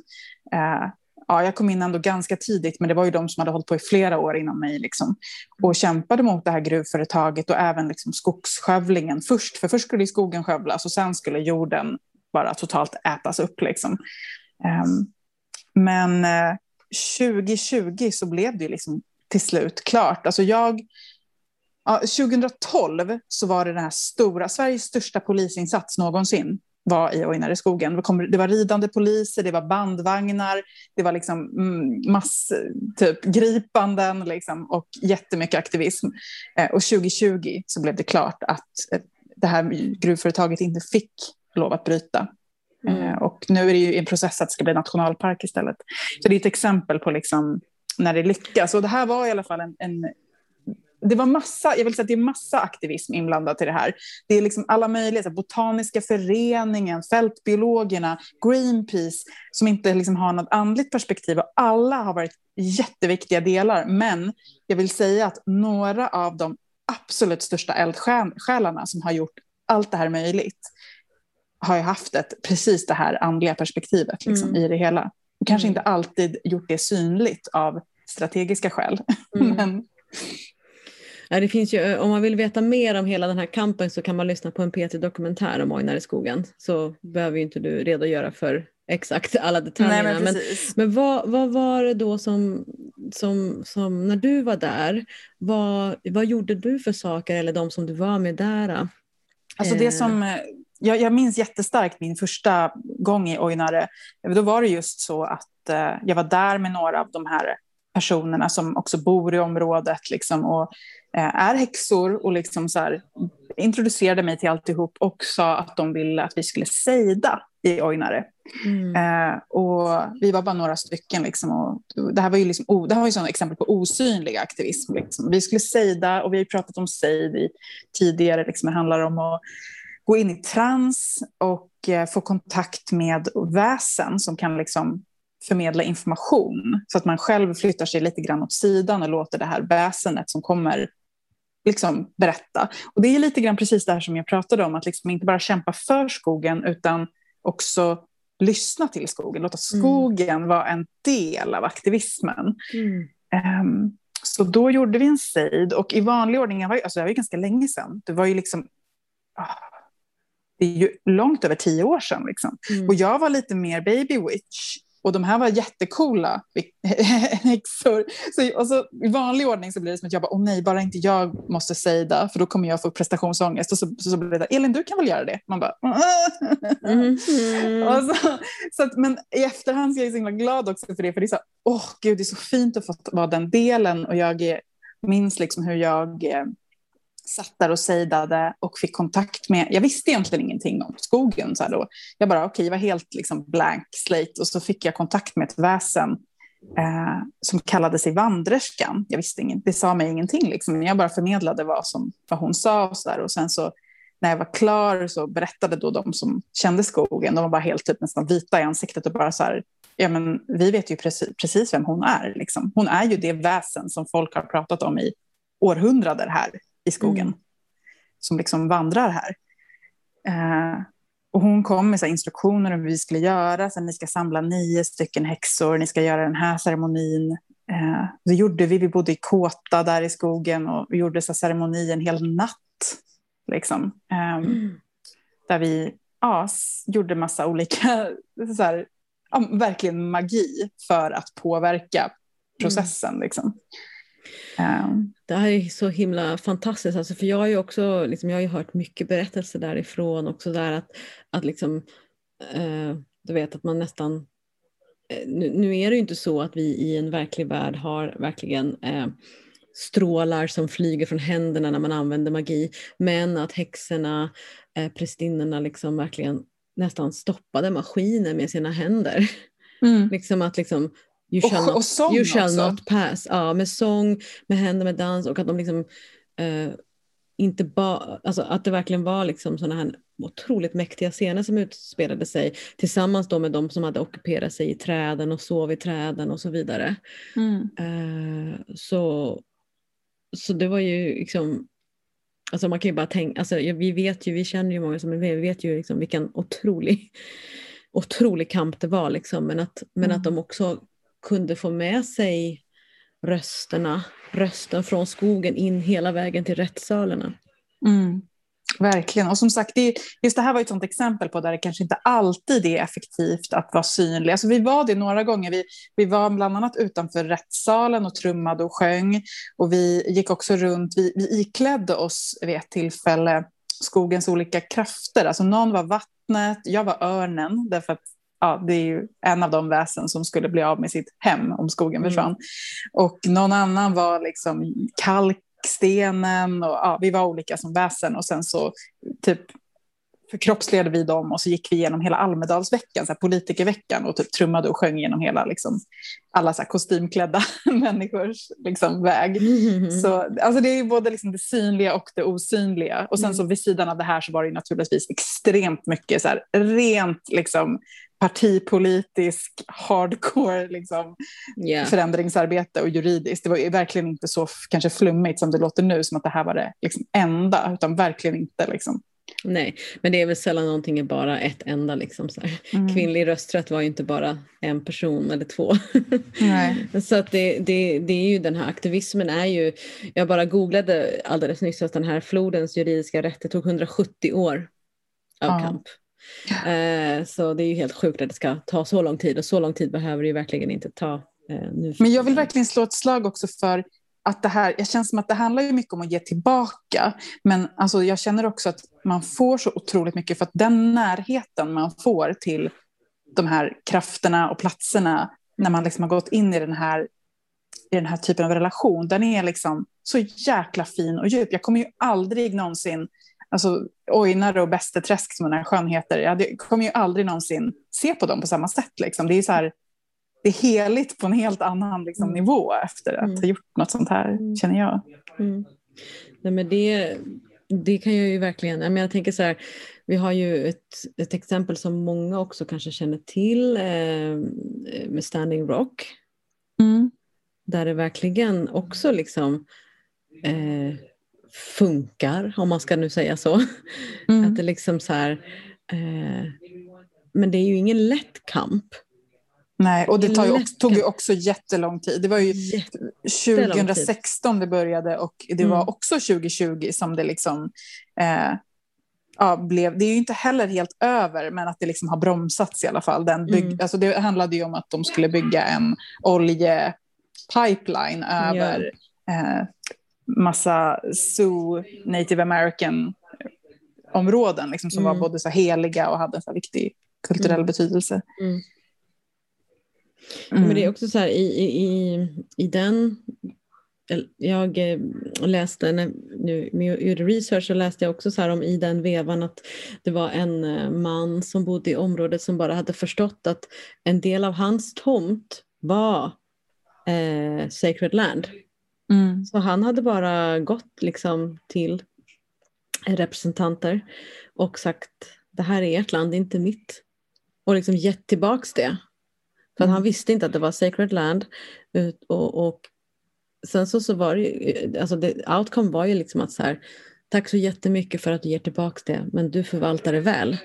eh, ja, jag kom in ändå ganska tidigt, men det var ju de som hade hållit på i flera år innan mig liksom, och kämpade mot det här gruvföretaget och även liksom, skogsskövlingen först. För först skulle skogen skövlas och sen skulle jorden bara totalt ätas upp. Liksom. Um, men eh, 2020 så blev det liksom till slut klart. Alltså jag, ja, 2012 så var det den här stora, Sveriges största polisinsats någonsin var i Ojnare skogen. Det, var ridande poliser, det var bandvagnar, det var liksom mm, mass, typ, gripanden liksom, och jättemycket aktivism. Eh, och 2020 så blev det klart att eh, det här gruvföretaget inte fick lov att bryta. Mm. Eh, och nu är det ju en process att det ska bli nationalpark istället. Så det är ett exempel på liksom när det lyckas. Och det här var i alla fall en, en det var massa, jag vill säga att det är massa aktivism inblandat i det här. Det är liksom alla möjliga, Botaniska föreningen, fältbiologerna, Greenpeace, som inte liksom har något andligt perspektiv. Och alla har varit jätteviktiga delar, men jag vill säga att några av de absolut största eldsjälarna som har gjort allt det här möjligt har ju haft ett, precis det här andliga perspektivet liksom, mm. i det hela. Och kanske mm. inte alltid gjort det synligt av strategiska skäl. Mm. men, Ja, det finns ju, eh, om man vill veta mer om hela den här kampen så kan man lyssna på en P3-dokumentär om Ojnare i skogen. Så behöver inte du redogöra för exakt alla detaljerna. Nej, men, men, men vad, vad, var det då som, som, som, när du var där, vad, vad gjorde du för saker eller de som du var med där? Alltså det som, eh, jag, jag minns jättestarkt min första gång i Ojnare. Då var det just så att eh, jag var där med några av de här personerna som också bor i området liksom, och eh, är häxor och liksom så här, introducerade mig till alltihop och sa att de ville att vi skulle sejda i Ojnare. Mm. Eh, och vi var bara några stycken. Liksom, och det här var ju, liksom, det här var ju sådana exempel på osynlig aktivism. Liksom. Vi skulle sejda och vi har pratat om sejd tidigare. Liksom, det handlar om att gå in i trans och eh, få kontakt med väsen som kan liksom förmedla information så att man själv flyttar sig lite grann åt sidan och låter det här väsenet som kommer liksom berätta. Och det är lite grann precis det här som jag pratade om, att liksom inte bara kämpa för skogen utan också lyssna till skogen, låta mm. skogen mm. vara en del av aktivismen. Mm. Um, så då gjorde vi en sejd och i vanlig ordning, jag var, alltså det var ju ganska länge sedan, det var ju liksom oh, det är ju långt över tio år sedan. Liksom. Mm. Och jag var lite mer baby witch och de här var jättekola häxor. Så, och så, I vanlig ordning så blir det som att jag bara, åh nej, bara inte jag måste säga för då kommer jag få prestationsångest. Och så, så, så blir det, Elin du kan väl göra det? Man bara, mm. Mm. så, så att, men i efterhand så är jag så himla glad också för det, för det är så, åh gud, det är så fint att få vara den delen. Och jag minns liksom hur jag eh, satt där och sejdade och fick kontakt med, jag visste egentligen ingenting om skogen. Så här då. Jag bara, okej, okay, jag var helt liksom blank slate och så fick jag kontakt med ett väsen eh, som kallade sig Vandrerskan. Jag visste inget, det sa mig ingenting, liksom. jag bara förmedlade vad, som, vad hon sa och så där. Och sen så när jag var klar så berättade då de som kände skogen, de var bara helt typ nästan vita i ansiktet och bara så här, ja men vi vet ju precis, precis vem hon är. Liksom. Hon är ju det väsen som folk har pratat om i århundraden här i skogen. Mm. Som liksom vandrar här. Eh, och hon kom med så instruktioner om hur vi skulle göra. Så ni ska samla nio stycken häxor, ni ska göra den här ceremonin. Eh, det gjorde vi, vi bodde i Kåta där i skogen och vi gjorde så ceremoni en hel natt. Liksom. Eh, mm. Där vi ja, gjorde massa olika, så här, ja, verkligen magi för att påverka processen. Mm. Liksom. Um. Det här är så himla fantastiskt, alltså, för jag har ju också liksom, jag har hört mycket berättelser därifrån också där att, att liksom, eh, du vet att man nästan eh, nu, nu, är det ju inte så att vi i en verklig värld har verkligen eh, strålar som flyger från händerna när man använder magi, men att häxorna, eh, prästinnorna liksom verkligen nästan stoppade maskinen med sina händer. Mm. liksom att liksom, You shall, och, not, och sång you shall också. not pass. Ja, med sång, med händer, med dans och att de liksom eh, inte bara, alltså att det verkligen var liksom sådana här otroligt mäktiga scener som utspelade sig tillsammans då med de som hade ockuperat sig i träden och sov i träden och så vidare. Mm. Eh, så, så det var ju liksom Alltså man kan ju bara tänka, alltså vi vet ju, vi känner ju många som vi vet ju liksom vilken otrolig, otrolig kamp det var liksom, men att, men mm. att de också kunde få med sig rösterna, rösten från skogen in hela vägen till rättssalarna. Mm. Verkligen. Och som sagt, det, just det här var ett sånt exempel på där det kanske inte alltid är effektivt att vara synlig. Alltså vi var det några gånger. Vi, vi var bland annat utanför rättssalen och trummade och sjöng. Och vi gick också runt, vi, vi iklädde oss vid ett tillfälle skogens olika krafter. Alltså någon var vattnet, jag var örnen, därför att ja, det är ju en av de väsen som skulle bli av med sitt hem om skogen mm. försvann. Och någon annan var liksom kalkstenen och ja, vi var olika som väsen och sen så typ förkroppsligade vi dem och så gick vi igenom hela Almedalsveckan, så här politikerveckan och typ trummade och sjöng genom hela liksom, alla så kostymklädda människors liksom, väg. Mm. Så, alltså det är både liksom det synliga och det osynliga. Och sen mm. så vid sidan av det här så var det naturligtvis extremt mycket så här, rent liksom, partipolitisk hardcore liksom, yeah. förändringsarbete och juridiskt. Det var verkligen inte så kanske flummigt som det låter nu, som att det här var det liksom, enda, utan verkligen inte. Liksom. Nej, men det är väl sällan någonting är bara ett enda. Liksom, så mm. Kvinnlig rösträtt var ju inte bara en person eller två. Så att det, det, det är ju den här aktivismen är ju, jag bara googlade alldeles nyss att den här flodens juridiska rätt, det tog 170 år av ja. kamp. Eh, så det är ju helt sjukt att det ska ta så lång tid och så lång tid behöver det ju verkligen inte ta. Eh, nu Men jag vill verkligen slå ett slag också för att det här, jag känner som att det handlar ju mycket om att ge tillbaka, men alltså jag känner också att man får så otroligt mycket för att den närheten man får till de här krafterna och platserna när man liksom har gått in i den här i den här typen av relation, den är liksom så jäkla fin och djup. Jag kommer ju aldrig någonsin alltså Ojnare och Bästeträsk som den här sjön heter, jag kommer ju aldrig någonsin se på dem på samma sätt. Liksom. Det är så här, det är heligt på en helt annan liksom, mm. nivå efter att mm. ha gjort något sånt här, mm. känner jag. Mm. Nej, men det, det kan jag ju verkligen, jag, jag tänker så här, vi har ju ett, ett exempel som många också kanske känner till eh, med Standing Rock. Mm. Där det verkligen också liksom eh, funkar, om man ska nu säga så. Mm. Att det liksom så här, eh, men det är ju ingen lätt kamp. Nej, och det tar ju också, tog ju också jättelång tid. Det var ju 2016 det började och det mm. var också 2020 som det liksom eh, ja, blev. Det är ju inte heller helt över, men att det liksom har bromsats i alla fall. Den bygg, mm. alltså det handlade ju om att de skulle bygga en oljepipeline över yeah. eh, massa Sioux, native american områden liksom, som mm. var både så heliga och hade en så viktig kulturell mm. betydelse. Mm. Men det är också så här i, i, i den jag eh, läste, nu jag gjorde research så läste jag också så här om i den vevan att det var en eh, man som bodde i området som bara hade förstått att en del av hans tomt var eh, sacred land. Mm. Så han hade bara gått liksom till representanter och sagt det här är ert land, inte mitt. Och liksom gett tillbaks det. För mm. han visste inte att det var sacred land. Och, och sen så, så var det alltså det, outcome var ju liksom att så här, tack så jättemycket för att du ger tillbaks det, men du förvaltar det väl.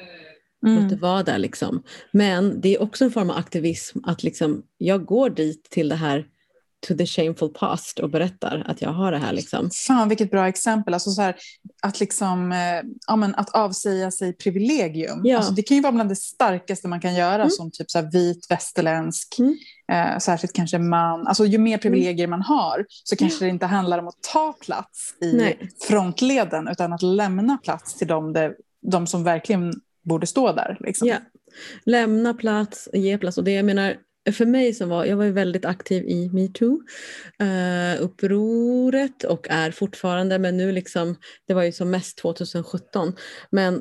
Mm. Att det var där liksom. Men det är också en form av aktivism att liksom, jag går dit till det här to the shameful past och berättar att jag har det här. Liksom. Fan vilket bra exempel. Alltså så här, att, liksom, eh, ja, men att avsäga sig privilegium. Ja. Alltså det kan ju vara bland det starkaste man kan göra mm. som typ så här, vit västerländsk, mm. eh, särskilt kanske man. Alltså ju mer privilegier mm. man har så kanske det inte handlar om att ta plats i Nej. frontleden utan att lämna plats till dem, det, de som verkligen borde stå där. Liksom. Ja. Lämna plats, ge plats. Och det jag menar, för mig som var, jag var väldigt aktiv i metoo-upproret eh, uh, och är fortfarande, men nu liksom, det var ju som mest 2017, men uh,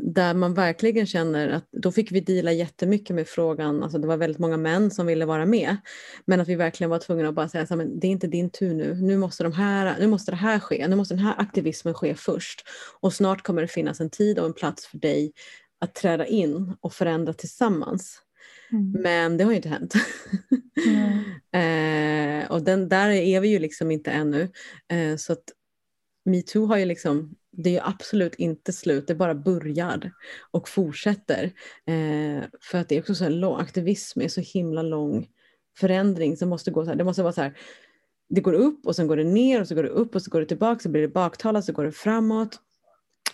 där man verkligen känner att då fick vi dela jättemycket med frågan, alltså det var väldigt många män som ville vara med, men att vi verkligen var tvungna att bara säga så här, men det är inte din tur nu, nu måste, de här, nu måste det här ske, nu måste den här aktivismen ske först. Och snart kommer det finnas en tid och en plats för dig att träda in och förändra tillsammans. Mm. Men det har ju inte hänt. Mm. eh, och den, där är vi ju liksom inte ännu. Eh, så att metoo har ju liksom, det är absolut inte slut, det bara börjar och fortsätter. Eh, för att det är också så här lång, aktivism är så himla lång förändring som måste gå så här, det måste vara så här, det går upp och sen går det ner och så går det upp och så går det tillbaka så blir det baktalat så går det framåt.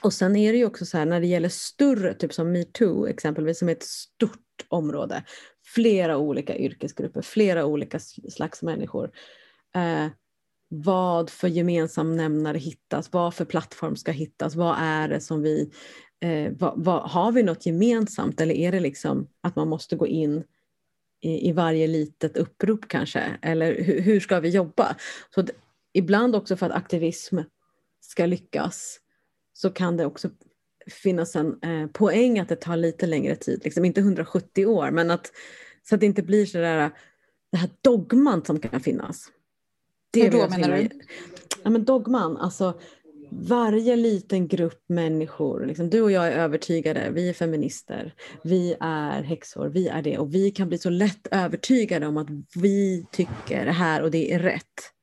Och sen är det ju också så här när det gäller större, typ som metoo exempelvis, som är ett stort område. Flera olika yrkesgrupper, flera olika slags människor. Eh, vad för gemensam nämnare hittas? Vad för plattform ska hittas? Vad är det som vi... Eh, vad, vad, har vi något gemensamt eller är det liksom att man måste gå in i, i varje litet upprop kanske? Eller hur, hur ska vi jobba? Så det, ibland också för att aktivism ska lyckas så kan det också finnas en eh, poäng att det tar lite längre tid, liksom inte 170 år, men att så att det inte blir så där, det här dogman som kan finnas. Det Hur då menar du? Ja, men dogman, alltså varje liten grupp människor, liksom, du och jag är övertygade, vi är feminister, vi är häxor, vi är det och vi kan bli så lätt övertygade om att vi tycker det här och det är rätt.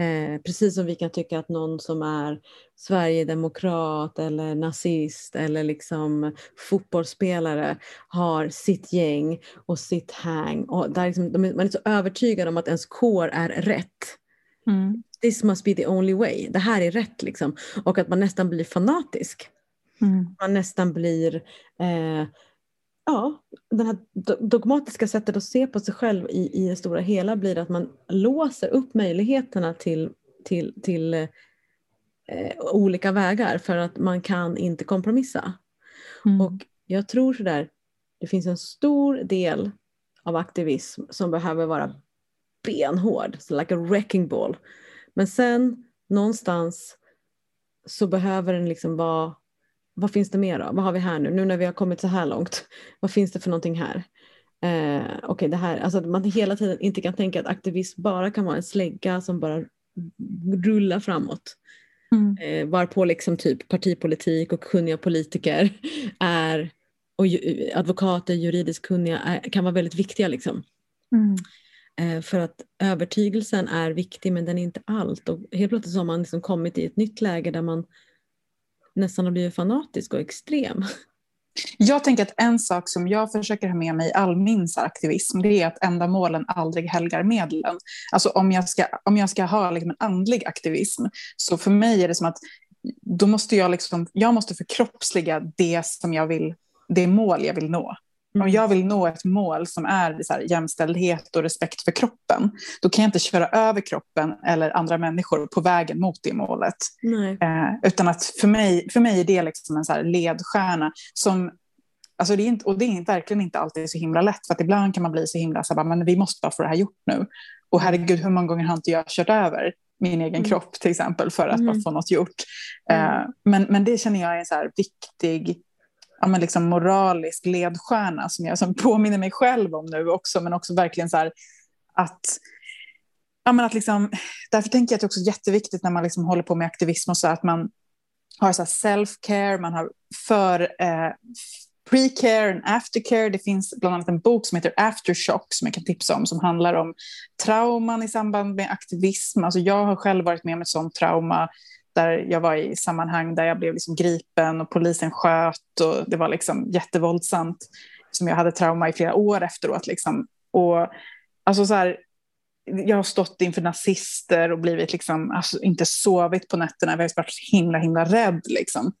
Eh, precis som vi kan tycka att någon som är Sverigedemokrat eller nazist eller liksom fotbollsspelare har sitt gäng och sitt hang. Och där liksom, man är så övertygad om att ens kår är rätt. Mm. This must be the only way. Det här är rätt. Liksom. Och att man nästan blir fanatisk. Mm. Man nästan blir eh, ja, det här dogmatiska sättet att se på sig själv i, i det stora hela blir att man låser upp möjligheterna till, till, till eh, olika vägar för att man kan inte kompromissa. Mm. Och jag tror sådär, det finns en stor del av aktivism som behöver vara benhård, so like a wrecking ball. Men sen någonstans så behöver den liksom vara vad finns det mer då? Vad har vi här nu? Nu när vi har kommit så här långt, vad finns det för någonting här? Eh, Okej, okay, det här, alltså att man hela tiden inte kan tänka att aktivism bara kan vara en slägga som bara rullar framåt. Mm. Eh, varpå liksom typ partipolitik och kunniga politiker är och ju, advokater, juridiskt kunniga är, kan vara väldigt viktiga. Liksom. Mm. Eh, för att övertygelsen är viktig men den är inte allt. Och helt plötsligt så har man liksom kommit i ett nytt läge där man nästan har blivit fanatisk och extrem. Jag tänker att en sak som jag försöker ha med mig i all min aktivism, det är att ändamålen aldrig helgar medlen. Alltså om jag ska, om jag ska ha liksom en andlig aktivism, så för mig är det som att då måste jag, liksom, jag måste förkroppsliga det som jag vill, det mål jag vill nå. Om mm. jag vill nå ett mål som är så här, jämställdhet och respekt för kroppen, då kan jag inte köra över kroppen eller andra människor på vägen mot det målet. Eh, utan att för mig, för mig är det liksom en så här ledstjärna som Alltså det är inte, och det är verkligen inte alltid så himla lätt, för att ibland kan man bli så himla så här, men vi måste bara få det här gjort nu. Och herregud, hur många gånger har inte jag kört över min egen mm. kropp till exempel för att mm. bara få något gjort. Mm. Eh, men, men det känner jag är en så här viktig ja, men liksom moralisk ledstjärna som jag som påminner mig själv om nu också, men också verkligen så här att Ja, men att liksom, därför tänker jag att det är också jätteviktigt när man liksom håller på med aktivism och så att man, har så self-care, man har för eh, pre-care and aftercare. Det finns bland annat en bok som heter Aftershock som jag kan tipsa om som handlar om trauman i samband med aktivism. Alltså jag har själv varit med om ett sånt trauma där jag var i sammanhang där jag blev liksom gripen och polisen sköt och det var liksom jättevåldsamt som jag hade trauma i flera år efteråt. Liksom. Och, alltså så här, jag har stått inför nazister och blivit liksom, alltså, inte sovit på nätterna. Jag har varit så himla, himla rädd. Liksom.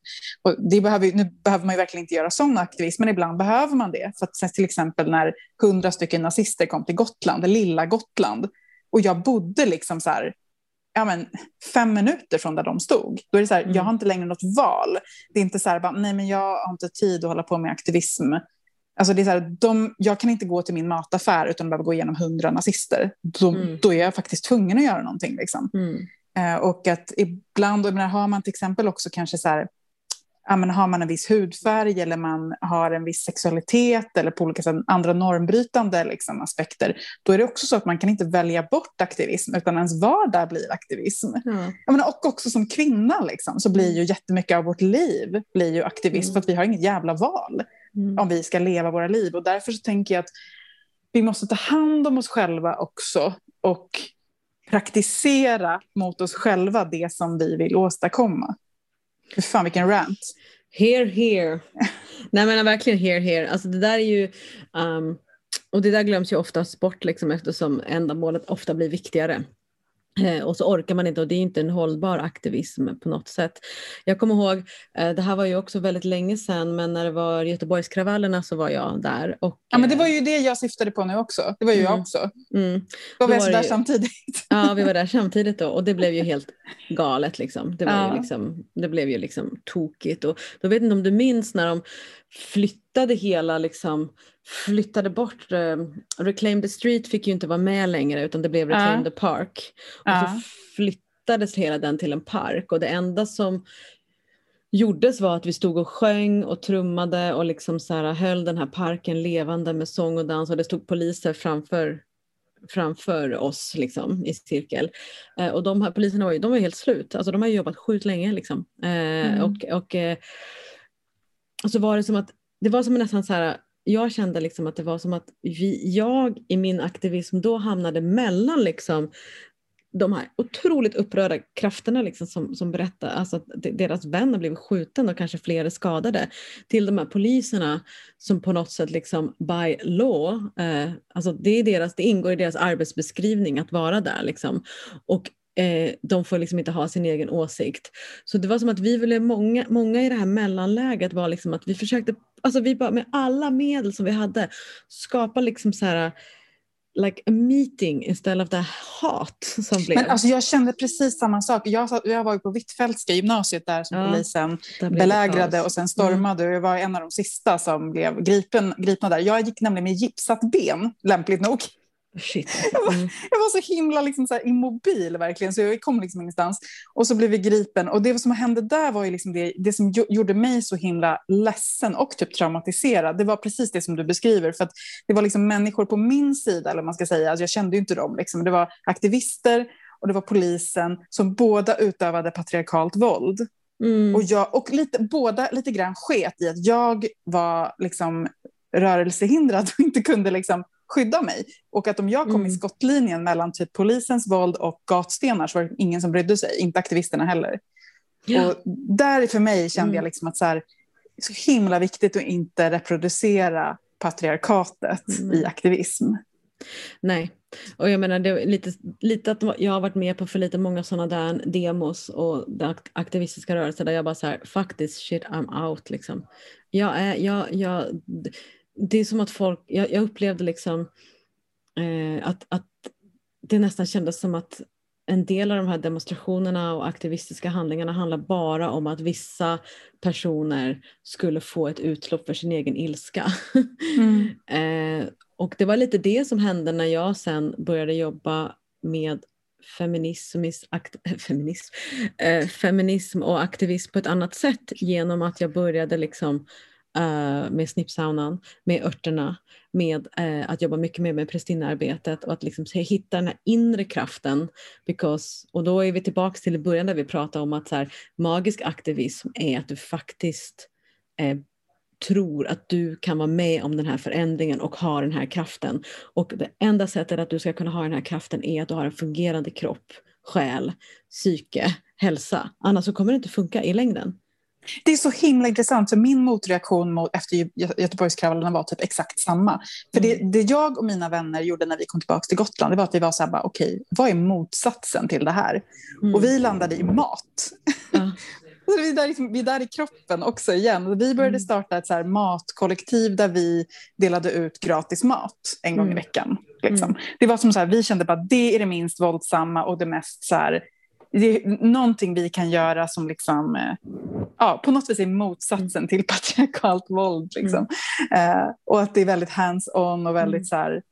Och det behöver, nu behöver man ju verkligen inte göra sån aktivism, men ibland behöver man det. För att till exempel när hundra stycken nazister kom till Gotland, det lilla Gotland, och jag bodde liksom så här, ja, men, fem minuter från där de stod. Då är det så här, mm. jag har inte längre något val. Det är inte så här, bara, nej men jag har inte tid att hålla på med aktivism Alltså det är så här, de, jag kan inte gå till min mataffär utan behöver gå igenom hundra nazister. Då, mm. då, är jag faktiskt tvungen att göra någonting. Liksom. Mm. Eh, och att ibland, och menar, har man till exempel också kanske så här, ja, men har man en viss hudfärg eller man har en viss sexualitet eller på olika sätt andra normbrytande liksom, aspekter, då är det också så att man kan inte välja bort aktivism utan ens vardag blir aktivism. Mm. Jag menar, och också som kvinna liksom, så blir ju jättemycket av vårt liv blir ju aktivism mm. för att vi har inget jävla val mm. om vi ska leva våra liv. Och därför så tänker jag att vi måste ta hand om oss själva också och praktisera mot oss själva det som vi vill åstadkomma. Fy fan vilken rant. Here, here. Nej men verkligen here, here. Alltså det där är ju, um, och det där glöms ju oftast bort liksom eftersom ändamålet ofta blir viktigare. Eh, och så orkar man inte och det är inte en hållbar aktivism på något sätt. Jag kommer ihåg, eh, det här var ju också väldigt länge sedan, men när det var Göteborgskravallerna så var jag där. Och, ja, men det var ju det jag syftade på nu också. Det var ju mm, jag också. Mm. Var vi där ju, samtidigt? Ja, vi var där samtidigt då och det blev ju helt galet. Liksom. Det, var ja. ju liksom, det blev ju liksom tokigt. Och då vet inte om du minns när de flyttade hela liksom, flyttade bort, uh, Reclaim the Street fick ju inte vara med längre utan det blev Reclaim uh. the Park. Och uh. så flyttades hela den till en park och det enda som gjordes var att vi stod och sjöng och trummade och liksom så här höll den här parken levande med sång och dans och det stod poliser framför framför oss liksom, i cirkel. Eh, och de här poliserna var ju, de var helt slut, alltså de har jobbat sjukt länge. Liksom. Eh, mm. Och, och eh, så var det som att, det var som nästan så här, jag kände liksom att det var som att vi, jag i min aktivism då hamnade mellan liksom de här otroligt upprörda krafterna liksom som, som berättar alltså att deras vän har blivit skjuten och kanske fler är skadade till de här poliserna som på något sätt liksom by law, eh, alltså det, är deras, det ingår i deras arbetsbeskrivning att vara där liksom. Och eh, de får liksom inte ha sin egen åsikt. Så det var som att vi ville, många, många i det här mellanläget var liksom att vi försökte, alltså vi bara med alla medel som vi hade skapa liksom så här like a meeting istället för det hat som blev. Men alltså jag kände precis samma sak. Jag, jag var ju på Hvitfeldtska gymnasiet där som ja, polisen belägrade och sen stormade. Mm. Jag var en av de sista som blev gripen, gripna där. Jag gick nämligen med gipsat ben, lämpligt nog. Shit. Jag, var, mm. jag var så himla liksom så immobil verkligen, så jag kom liksom ingenstans. Och så blev vi gripen. Och det som hände där var ju liksom det, det som gjorde mig så himla ledsen och typ traumatiserad. Det var precis det som du beskriver. För att det var liksom människor på min sida, eller man ska säga. Alltså jag kände ju inte dem. Liksom. Det var aktivister och det var polisen som båda utövade patriarkalt våld. Mm. Och, jag, och lite, båda lite grann sket i att jag var liksom rörelsehindrad och inte kunde liksom skydda mig. Och att om jag kom mm. i skottlinjen mellan typ polisens våld och gatstenar så var det ingen som brydde sig, inte aktivisterna heller. Ja. Och där för mig kände mm. jag liksom att så här, så himla viktigt att inte reproducera patriarkatet mm. i aktivism. Nej, och jag menar det är lite, lite att jag har varit med på för lite många sådana där demos och aktivistiska rörelser där jag bara så här, faktiskt shit I'm out liksom. Jag är, jag, jag, det är som att folk, jag, jag upplevde liksom eh, att, att det nästan kändes som att en del av de här demonstrationerna och aktivistiska handlingarna handlar bara om att vissa personer skulle få ett utlopp för sin egen ilska. Mm. eh, och det var lite det som hände när jag sen började jobba med feminism, feminism, eh, feminism och aktivism på ett annat sätt genom att jag började liksom uh, med snippsaunan, med örterna, med uh, att jobba mycket mer med prästinnearbetet och att liksom hitta den här inre kraften. Because, och då är vi tillbaka till början där vi pratade om att så här, magisk aktivism är att du faktiskt uh, tror att du kan vara med om den här förändringen och ha den här kraften. Och det enda sättet att du ska kunna ha den här kraften är att du har en fungerande kropp, själ, psyke, hälsa. Annars så kommer det inte funka i längden. Det är så himla intressant, för min motreaktion mot, efter Göteborgskravallerna var typ exakt samma. För det, mm. det, jag och mina vänner gjorde när vi kom tillbaka till Gotland, det var att vi var så här, okej, okay, vad är motsatsen till det här? Mm. Och vi landade i mat. Ja. vi, är där, liksom, vi är där i kroppen också igen. Vi började mm. starta ett så här matkollektiv där vi delade ut gratis mat en gång mm. i veckan. Liksom. Mm. Det var som så här, vi kände att det är det minst våldsamma och det mest så här, det är någonting vi kan göra som liksom, eh, ja, på något vis är motsatsen till patriarkalt våld. Liksom. Mm. Eh, och att det är väldigt hands-on och väldigt mm. så här,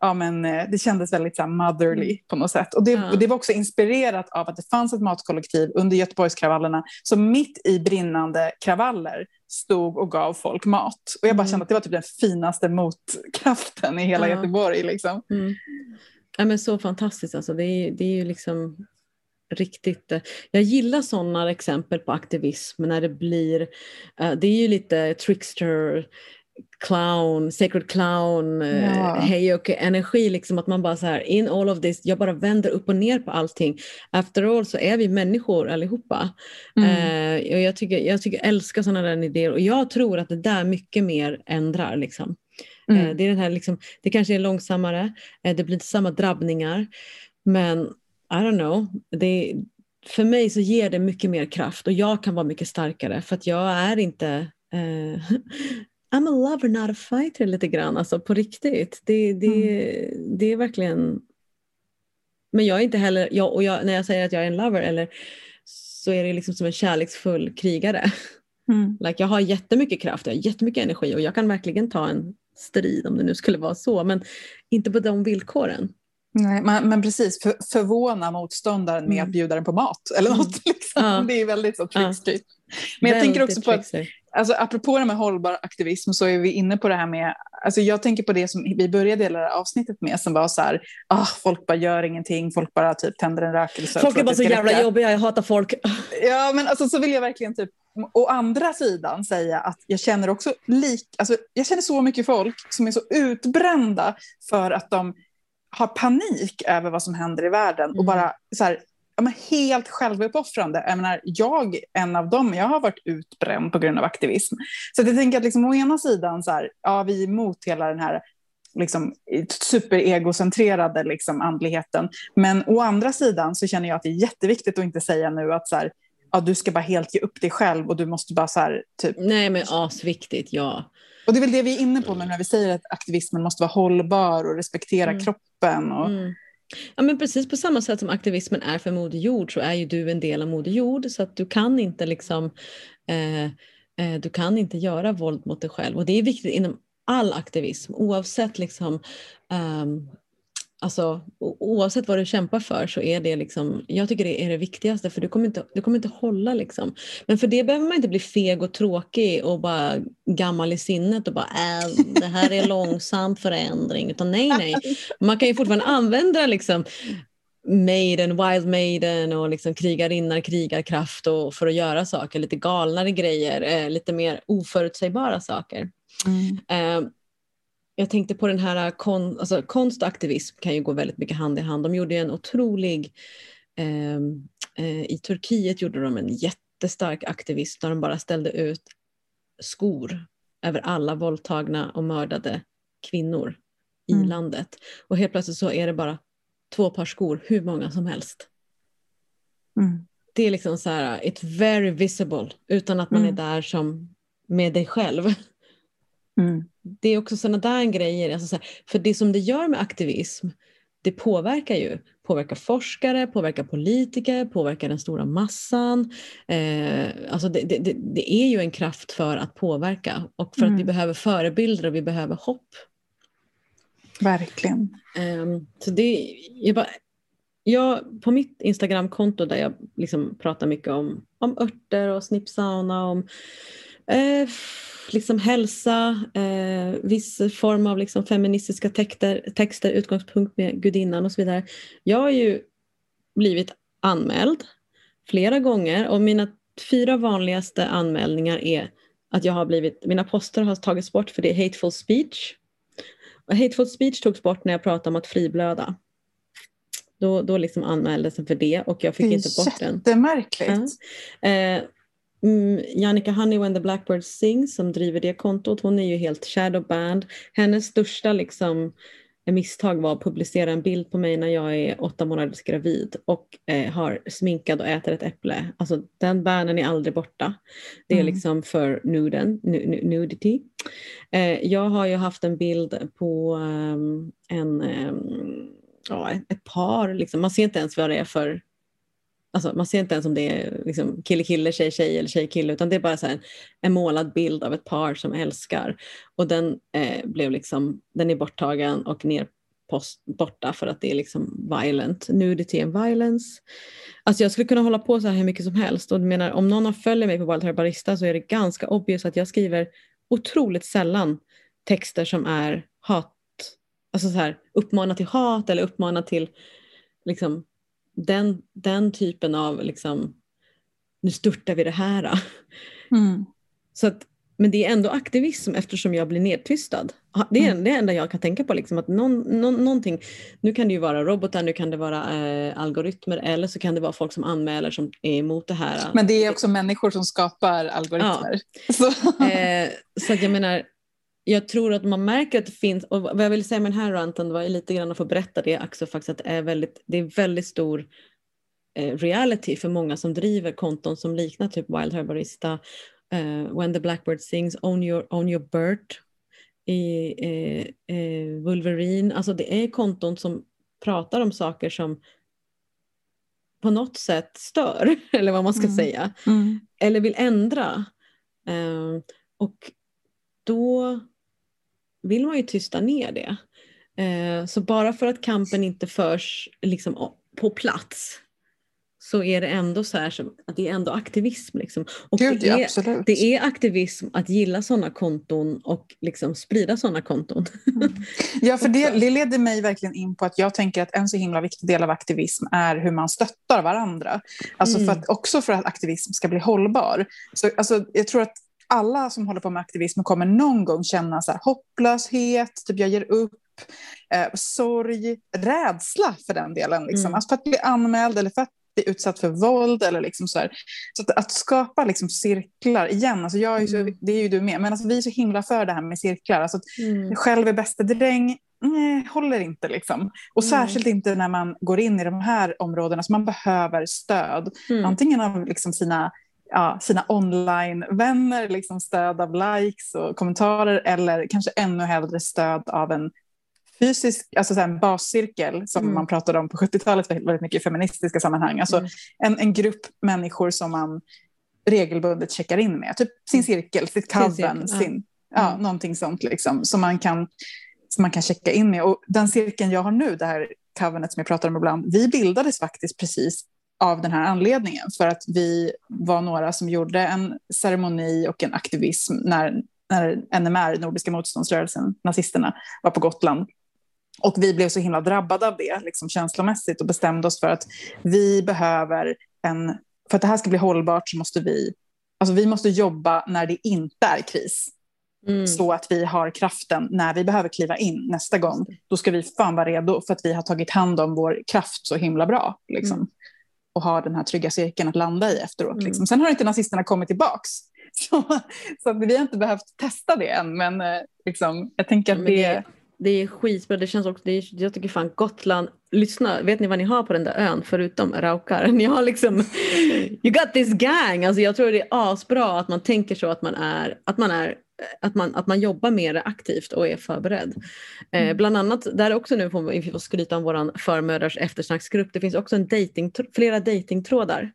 ja, men, eh, det kändes väldigt så här, motherly mm. på något sätt. Och det, ja. och det, var också inspirerat av att det fanns ett matkollektiv under Göteborgskravallerna som mitt i brinnande kravaller stod och gav folk mat. Och jag bara mm. kände att det var typ den finaste motkraften i hela. Göteborg. Liksom. Mm. Ja, men så fantastiskt alltså. Det är, det är ju liksom riktigt... Eh, jag gillar sådana exempel på aktivism när det blir... Uh, det är ju lite trickster clown, sacred clown, eh, ja. hej och energi, liksom att man bara så här, in all of this, jag bara vänder upp och ner på allting. After all så är vi människor allihopa. Mm. Eh, och jag, tycker, jag tycker, älskar sådana där idéer och jag tror att det där mycket mer ändrar. Liksom. Mm. Eh, det, är den här, liksom, det kanske är långsammare, eh, det blir inte samma drabbningar, men I don't know, det, för mig så ger det mycket mer kraft och jag kan vara mycket starkare för att jag är inte eh, I'm a lover not a fighter lite grann, alltså på riktigt. Det, det, mm. det är verkligen... Men jag är inte heller, jag, och jag, när jag säger att jag är en lover eller, så är det liksom som en kärleksfull krigare. Mm. Like, jag har jättemycket kraft, jag har jättemycket energi och jag kan verkligen ta en strid om det nu skulle vara så, men inte på de villkoren. Nej, men, men precis, för, förvåna motståndaren med mm. att bjuda den på mat eller något. Mm. Liksom. Ja. Det är väldigt så trickstreet. Ja. Men jag väldigt tänker också på att, alltså, apropå det med hållbar aktivism så är vi inne på det här med, alltså jag tänker på det som vi började hela avsnittet med som var så här, ah, folk bara gör ingenting, folk bara typ tänder en rökelse. Folk är bara så jävla räcka. jobbiga, jag hatar folk. Ja, men alltså, så vill jag verkligen typ å andra sidan säga att jag känner också lik, alltså, jag känner så mycket folk som är så utbrända för att de har panik över vad som händer i världen mm. och bara så här, ja, men helt självuppoffrande. Jag menar, jag, en av dem, jag har varit utbränd på grund av aktivism. Så jag tänker att liksom, å ena sidan, så här, ja, vi är emot hela den här liksom, superegocentrerade liksom, andligheten. Men å andra sidan så känner jag att det är jätteviktigt att inte säga nu att så här, ja, du ska bara helt ge upp dig själv och du måste bara så här, typ... Nej men asviktigt, ja. Och det är väl det vi är inne på när vi säger att aktivismen måste vara hållbar och respektera mm. kroppen. Och... Mm. Ja men precis på samma sätt som aktivismen är för Moder Jord så är ju du en del av Moder Jord så att du kan inte liksom eh, eh, du kan inte göra våld mot dig själv och det är viktigt inom all aktivism oavsett liksom um, Alltså, oavsett vad du kämpar för så är det liksom, jag tycker det är det viktigaste för du kommer inte, du kommer inte hålla liksom. Men för det behöver man inte bli feg och tråkig och bara gammal i sinnet och bara äh, det här är långsam förändring. Utan nej, nej. Man kan ju fortfarande använda liksom Maiden, Wild Maiden och liksom krigarinnar, krigarkraft och för att göra saker, lite galnare grejer, eh, lite mer oförutsägbara saker. Mm. Jag tänkte på den här kon, alltså konst och aktivism kan ju gå väldigt mycket hand i hand. De gjorde en otrolig, eh, eh, i Turkiet gjorde de en jättestark aktivism där de bara ställde ut skor över alla våldtagna och mördade kvinnor i mm. landet. Och helt plötsligt så är det bara två par skor, hur många som helst. Mm. Det är liksom så här, it's very visible utan att man mm. är där som med dig själv. Det är också sådana där grejer, alltså så här, för det som det gör med aktivism, det påverkar ju. Påverkar forskare, påverkar politiker, påverkar den stora massan. Eh, alltså det, det, det, är ju en kraft för att påverka och för mm. att vi mm. behöver förebilder och vi behöver hopp. Verkligen. Eh, så det, jag bara, jag, på mitt Instagramkonto där jag liksom pratar mycket om, om örter och snippsauna, om Eh, liksom hälsa, eh, viss form av liksom feministiska texter, texter, utgångspunkt med gudinnan och så vidare. Jag har ju blivit anmäld flera gånger och mina fyra vanligaste anmälningar är att jag har blivit, mina poster har tagits bort för det är hateful speech. Och hateful speech togs bort när jag pratade om att friblöda. Då, då liksom anmäldes den för det och jag fick inte bort den. Jättemärkligt. Ja. Eh, mm, Jannica Honey When the Blackbird Sings som driver det kontot, hon är ju helt shadowbanned. Hennes största liksom misstag var att publicera en bild på mig när jag är åtta månaders gravid och eh, har sminkad och äter ett äpple. Alltså den bannen är aldrig borta. Det är mm. liksom för nuden, nudity. Eh, jag har ju haft en bild på um, en, um, ja, ett par, liksom. man ser inte ens vad det är för Alltså, man ser inte ens om det är liksom kille-kille, tjej-tjej eller tjej-kille utan det är bara så en, en, målad bild av ett par som älskar. Och den, eh, blev liksom, den är borttagen och ner post, borta för att det är liksom violent. Nudity and violence. Alltså jag skulle kunna hålla på så här hur mycket som helst och menar, om någon följer mig på Wild Herbarista så är det ganska obvious att jag skriver otroligt sällan texter som är hat, alltså så här, uppmanar till hat eller uppmanar till liksom, den, den typen av liksom, nu störtar vi det här. Mm. Så att, men det är ändå aktivism eftersom jag blir nedtystad. Det är mm. det enda jag kan tänka på. Liksom, att någon, någon, någonting, nu kan det ju vara robotar, nu kan det vara eh, algoritmer eller så kan det vara folk som anmäler som är emot det här. Men det är också människor som skapar algoritmer. Ja. Så. Eh, så jag menar, jag tror att man märker att det finns, och vad jag vill säga med den här ranten var lite grann att få berätta det också faktiskt att det är väldigt, det är väldigt stor eh, reality för många som driver konton som liknar typ Wild Herbarista, uh, When the Blackbird Sings, Own Your, Own your Bird i eh, eh, Wolverine. Alltså det är konton som pratar om saker som på något sätt stör, eller vad man ska mm. säga, mm. eller vill ändra. Uh, och då vill man ju tysta ner det. Eh, så bara för att kampen inte förs liksom på plats så är det ändå så här som, att det är ändå aktivism. Liksom. Och Gud, det, är, det är aktivism att gilla sådana konton och liksom sprida sådana konton. Mm. Ja, för det, det leder mig verkligen in på att jag tänker att en så himla viktig del av aktivism är hur man stöttar varandra. Alltså mm. för att, också för att aktivism ska bli hållbar. Så, alltså, jag tror att alla som håller på med aktivism kommer någon gång känna så här, hopplöshet, typ jag ger upp, eh, sorg, rädsla för den delen. Liksom. Mm. Alltså för att bli anmäld eller för att bli utsatt för våld. Eller liksom så här. så att, att skapa liksom cirklar igen, alltså jag är så, mm. det är ju du med, men alltså vi är så himla för det här med cirklar. Alltså mm. Själv är bästa dräng, nej, håller inte. Liksom. Och mm. särskilt inte när man går in i de här områdena, så man behöver stöd. Mm. Antingen av liksom sina ja, sina online-vänner, liksom stöd av likes och kommentarer eller kanske ännu hellre stöd av en fysisk, alltså så en bascirkel som mm. man pratade om på 70-talet väldigt mycket i feministiska sammanhang. Alltså mm. en, en grupp människor som man regelbundet checkar in med, typ sin cirkel, sitt coven, sin, sin ja. ja, mm. någonting sånt liksom, som man kan som man kan checka in med. Och den cirkeln jag har nu, det här covenet som jag pratar om ibland, vi bildades faktiskt precis av den här anledningen. För att vi var några som gjorde en ceremoni och en aktivism när, när NMR, Nordiska motståndsrörelsen, nazisterna, var på Gotland. Och vi blev så himla drabbade av det liksom känslomässigt och bestämde oss för att vi behöver en... För att det här ska bli hållbart så måste vi... Alltså vi måste jobba när det inte är kris. Mm. Så att vi har kraften när vi behöver kliva in nästa gång. Då ska vi fan vara redo för att vi har tagit hand om vår kraft så himla bra. Liksom. Mm och ha den här trygga cirkeln att landa i efteråt. Mm. Liksom. Sen har inte nazisterna kommit tillbaks. Så, så vi har inte behövt testa det än, men eh, liksom, jag tänker att det... det... Det är skitbra, det känns också, det är, jag tycker fan Gotland, lyssna, vet ni vad ni har på den där ön förutom raukar? Ni har liksom, you got this gang, alltså jag tror det är asbra att man tänker så att man är, att man är att man, att man jobbar mer aktivt och är förberedd. Eh, mm. bland annat, där också nu får vi skryta om vår förmödrars eftersnacksgrupp, det finns också en dating, flera datingtrådar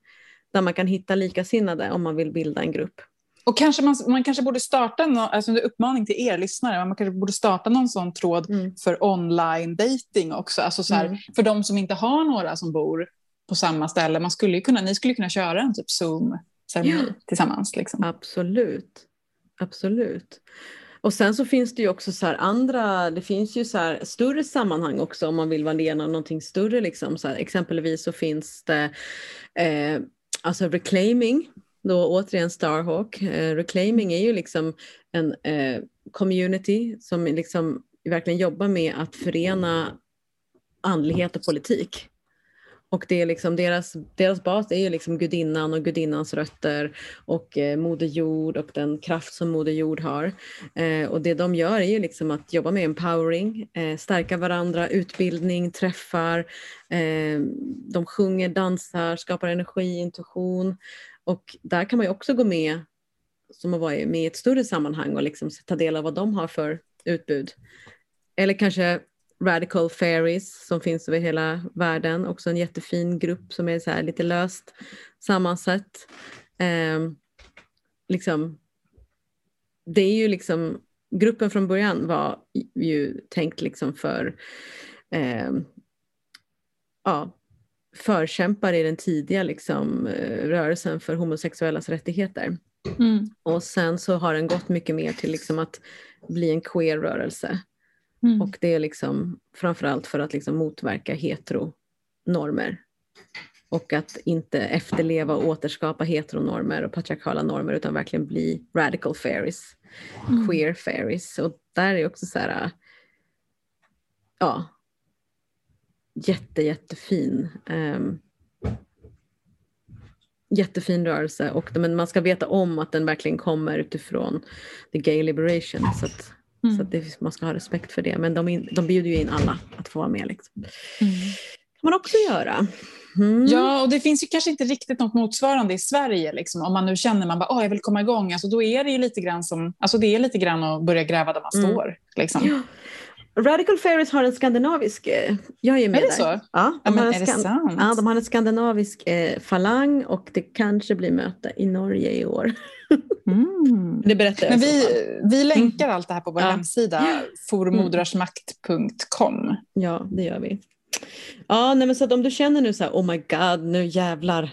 där man kan hitta likasinnade om man vill bilda en grupp. Och kanske man, man kanske borde starta, no, alltså en uppmaning till er lyssnare, man kanske borde starta någon sån tråd mm. för online dating också. Alltså så här, mm. För de som inte har några som bor på samma ställe, man skulle kunna, ni skulle kunna köra en typ Zoom-ceremoni ja. tillsammans. Liksom. Absolut. Absolut. Och sen så finns det ju också så andra, det finns ju så större sammanhang också om man vill vara del av någonting större. Liksom. Så här, exempelvis så finns det eh, alltså reclaiming, då återigen Starhawk. Eh, reclaiming är ju liksom en eh, community som liksom verkligen jobbar med att förena andlighet och politik. Och det är liksom deras, deras bas är ju liksom gudinnan och gudinnans rötter och eh, Moder Jord och den kraft som Moder Jord har. Eh, och det de gör är ju liksom att jobba med empowering, eh, stärka varandra, utbildning, träffar. Eh, de sjunger, dansar, skapar energi, intuition. Och där kan man ju också gå med som att vara med i ett större sammanhang och liksom ta del av vad de har för utbud. Eller kanske Radical Fairies som finns över hela världen. Också en jättefin grupp som är så här lite löst sammansatt. Eh, liksom, det är ju liksom, gruppen från början var ju tänkt liksom för eh, ja, förkämpar i den tidiga liksom, eh, rörelsen för homosexuellas rättigheter. Mm. Och sen så har den gått mycket mer till liksom att bli en queer-rörelse. Mm. Och det är liksom framförallt för att liksom motverka heteronormer. Och att inte efterleva och återskapa heteronormer och patriarkala normer utan verkligen bli radical fairies, mm. queer fairies. Och där är också så här, ja, jätte, jättefin. Um, jättefin rörelse och men man ska veta om att den verkligen kommer utifrån the gay liberation. Så att Mm. Så det, man ska ha respekt för det. Men de, de bjuder ju in alla att få vara med. Liksom. Mm. kan man också göra. Mm. Ja, och det finns ju kanske inte riktigt något motsvarande i Sverige. Liksom. Om man nu känner man bara, oh, jag vill komma igång, alltså, då är det ju lite grann som, alltså, det är lite grann att börja gräva där man mm. står. Liksom. Ja. Radical Fairies har en skandinavisk, eh, jag är med är det där. Så? Ja, de, ja, har, en sant? Ja, de har en skandinavisk eh, falang och det kanske blir möte i Norge i år. Mm. Det berättar Men vi, vi länkar allt det här på vår ja. hemsida, formodrarsmakt.com. Ja, det gör vi. Ja, nej, men så om du känner nu så här, oh my god, nu jävlar,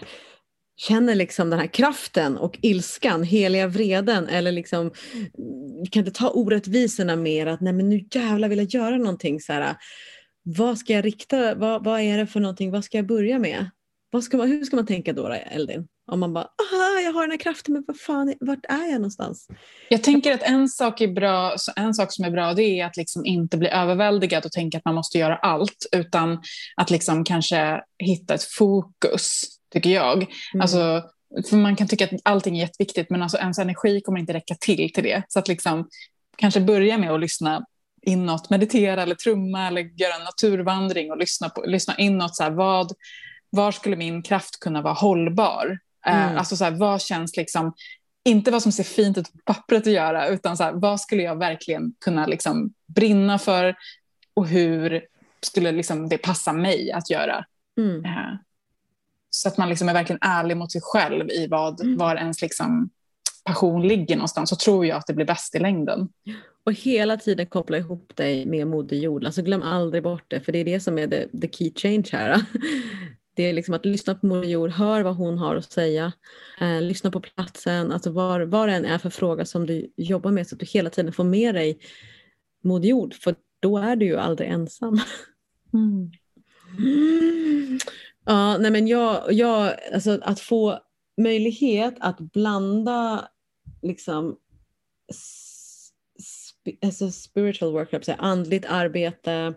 känner liksom den här kraften och ilskan, heliga vreden eller liksom kan inte ta orättvisorna mer att nej men nu jävlar vill jag göra någonting så här. Vad ska jag rikta, vad, vad är det för någonting, vad ska jag börja med? Vad ska man, hur ska man tänka då, Eldin? Om man bara, aha, jag har den här kraften, men vad fan, vart är jag någonstans? Jag tänker att en sak, är bra, en sak som är bra det är att liksom inte bli överväldigad och tänka att man måste göra allt, utan att liksom kanske hitta ett fokus, tycker jag. Mm. Alltså, för man kan tycka att allting är jätteviktigt, men alltså ens energi kommer inte räcka till till det. Så att liksom, kanske börja med att lyssna inåt, meditera eller trumma eller göra en naturvandring och lyssna, på, lyssna inåt. Så här, vad, var skulle min kraft kunna vara hållbar? Eh, mm. Alltså så här, vad känns liksom, inte vad som ser fint ut på pappret att göra, utan så här, vad skulle jag verkligen kunna liksom brinna för och hur skulle liksom det passa mig att göra? Mm. Uh, så att man liksom är verkligen ärlig mot sig själv i vad, mm. var ens liksom passion ligger någonstans, så tror jag att det blir bäst i längden. Och hela tiden koppla ihop dig med Moder Jord. Alltså glöm aldrig bort det, för det är det som är the, the key change här. Det är liksom att lyssna på Moder Jord, hör vad hon har att säga, eh, lyssna på platsen, alltså vad, vad det än är för fråga som du jobbar med så att du hela tiden får med dig Moder Jord, för då är du ju aldrig ensam. Mm. Mm. Ja, nej men jag, jag, alltså att få möjlighet att blanda liksom alltså spiritual workshops, andligt arbete,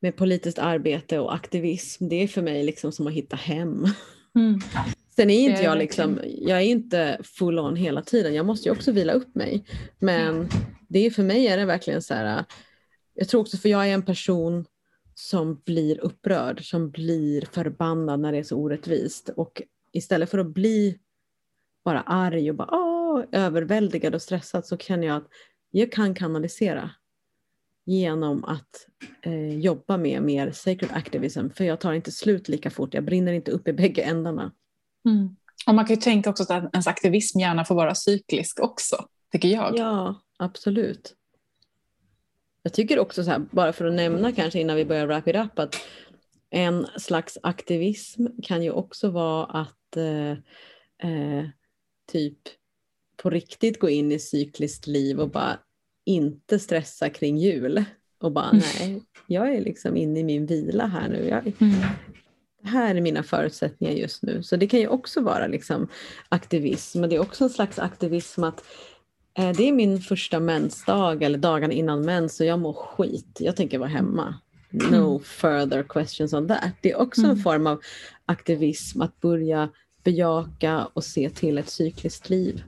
med politiskt arbete och aktivism, det är för mig liksom som att hitta hem. Mm. Sen är inte jag liksom, jag är inte full on hela tiden, jag måste ju också vila upp mig. Men det är för mig är det verkligen så här, jag tror också för jag är en person som blir upprörd, som blir förbannad när det är så orättvist. Och istället för att bli bara arg och bara åh, överväldigad och stressad så kan jag att jag kan kanalisera genom att eh, jobba med mer sacred activism för jag tar inte slut lika fort, jag brinner inte upp i bägge ändarna. Mm. Och man kan ju tänka också att ens aktivism gärna får vara cyklisk också, tycker jag. Ja, absolut. Jag tycker också så här, bara för att nämna kanske innan vi börjar wrap it up, att en slags aktivism kan ju också vara att eh, eh, typ på riktigt gå in i cykliskt liv och bara inte stressa kring jul. Och bara mm. nej, jag är liksom inne i min vila här nu. Jag, mm. Det här är mina förutsättningar just nu. Så det kan ju också vara liksom aktivism. Men det är också en slags aktivism att det är min första mensdag eller dagarna innan mens och jag mår skit. Jag tänker vara hemma. No mm. further questions on that. Det är också mm. en form av aktivism att börja bejaka och se till ett cykliskt liv.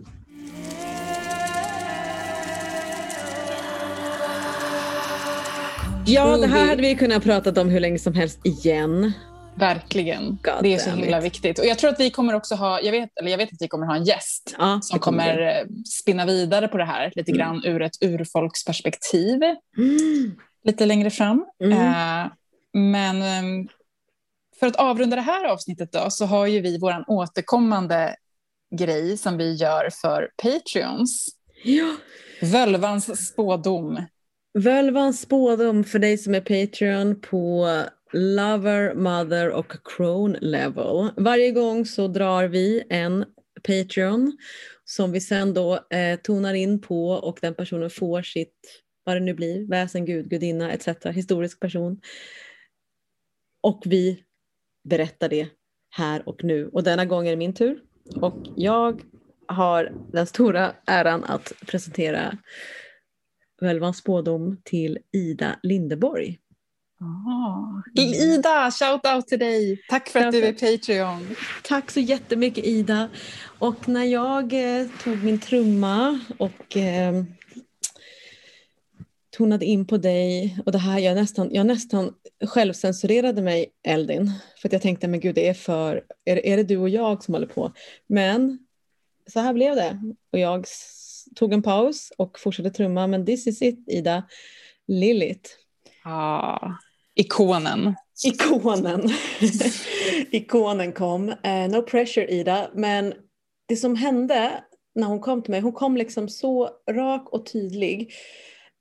Ja, det här hade vi kunnat prata om hur länge som helst igen. Verkligen. God det är så himla it. viktigt. Och jag tror att vi kommer också ha, jag vet, eller jag vet att vi kommer ha en gäst ja, som kommer, kommer eh, spinna vidare på det här lite mm. grann ur ett urfolksperspektiv. Mm. Lite längre fram. Mm. Uh, men um, för att avrunda det här avsnittet då så har ju vi vår återkommande grej som vi gör för Patreons. Ja. Völvans spådom. Völvans spådom för dig som är Patreon på Lover, Mother och Crone level. Varje gång så drar vi en Patreon som vi sen då eh, tonar in på och den personen får sitt, vad det nu blir, väsen, gud, gudinna etc. Historisk person. Och vi berättar det här och nu. Och denna gång är det min tur. Och jag har den stora äran att presentera Völvans spådom till Ida Lindeborg. Oh. Ida, shout out till dig. Tack för att du är Patreon. Tack så jättemycket Ida. Och när jag eh, tog min trumma och eh, tonade in på dig och det här, jag nästan, jag nästan självcensurerade mig Eldin. För att jag tänkte, men gud det är för, är, är det du och jag som håller på? Men så här blev det. Och jag tog en paus och fortsatte trumma, men this is it Ida. Lilith. Ah, ikonen. Ikonen. ikonen kom. Uh, no pressure Ida, men det som hände när hon kom till mig, hon kom liksom så rak och tydlig.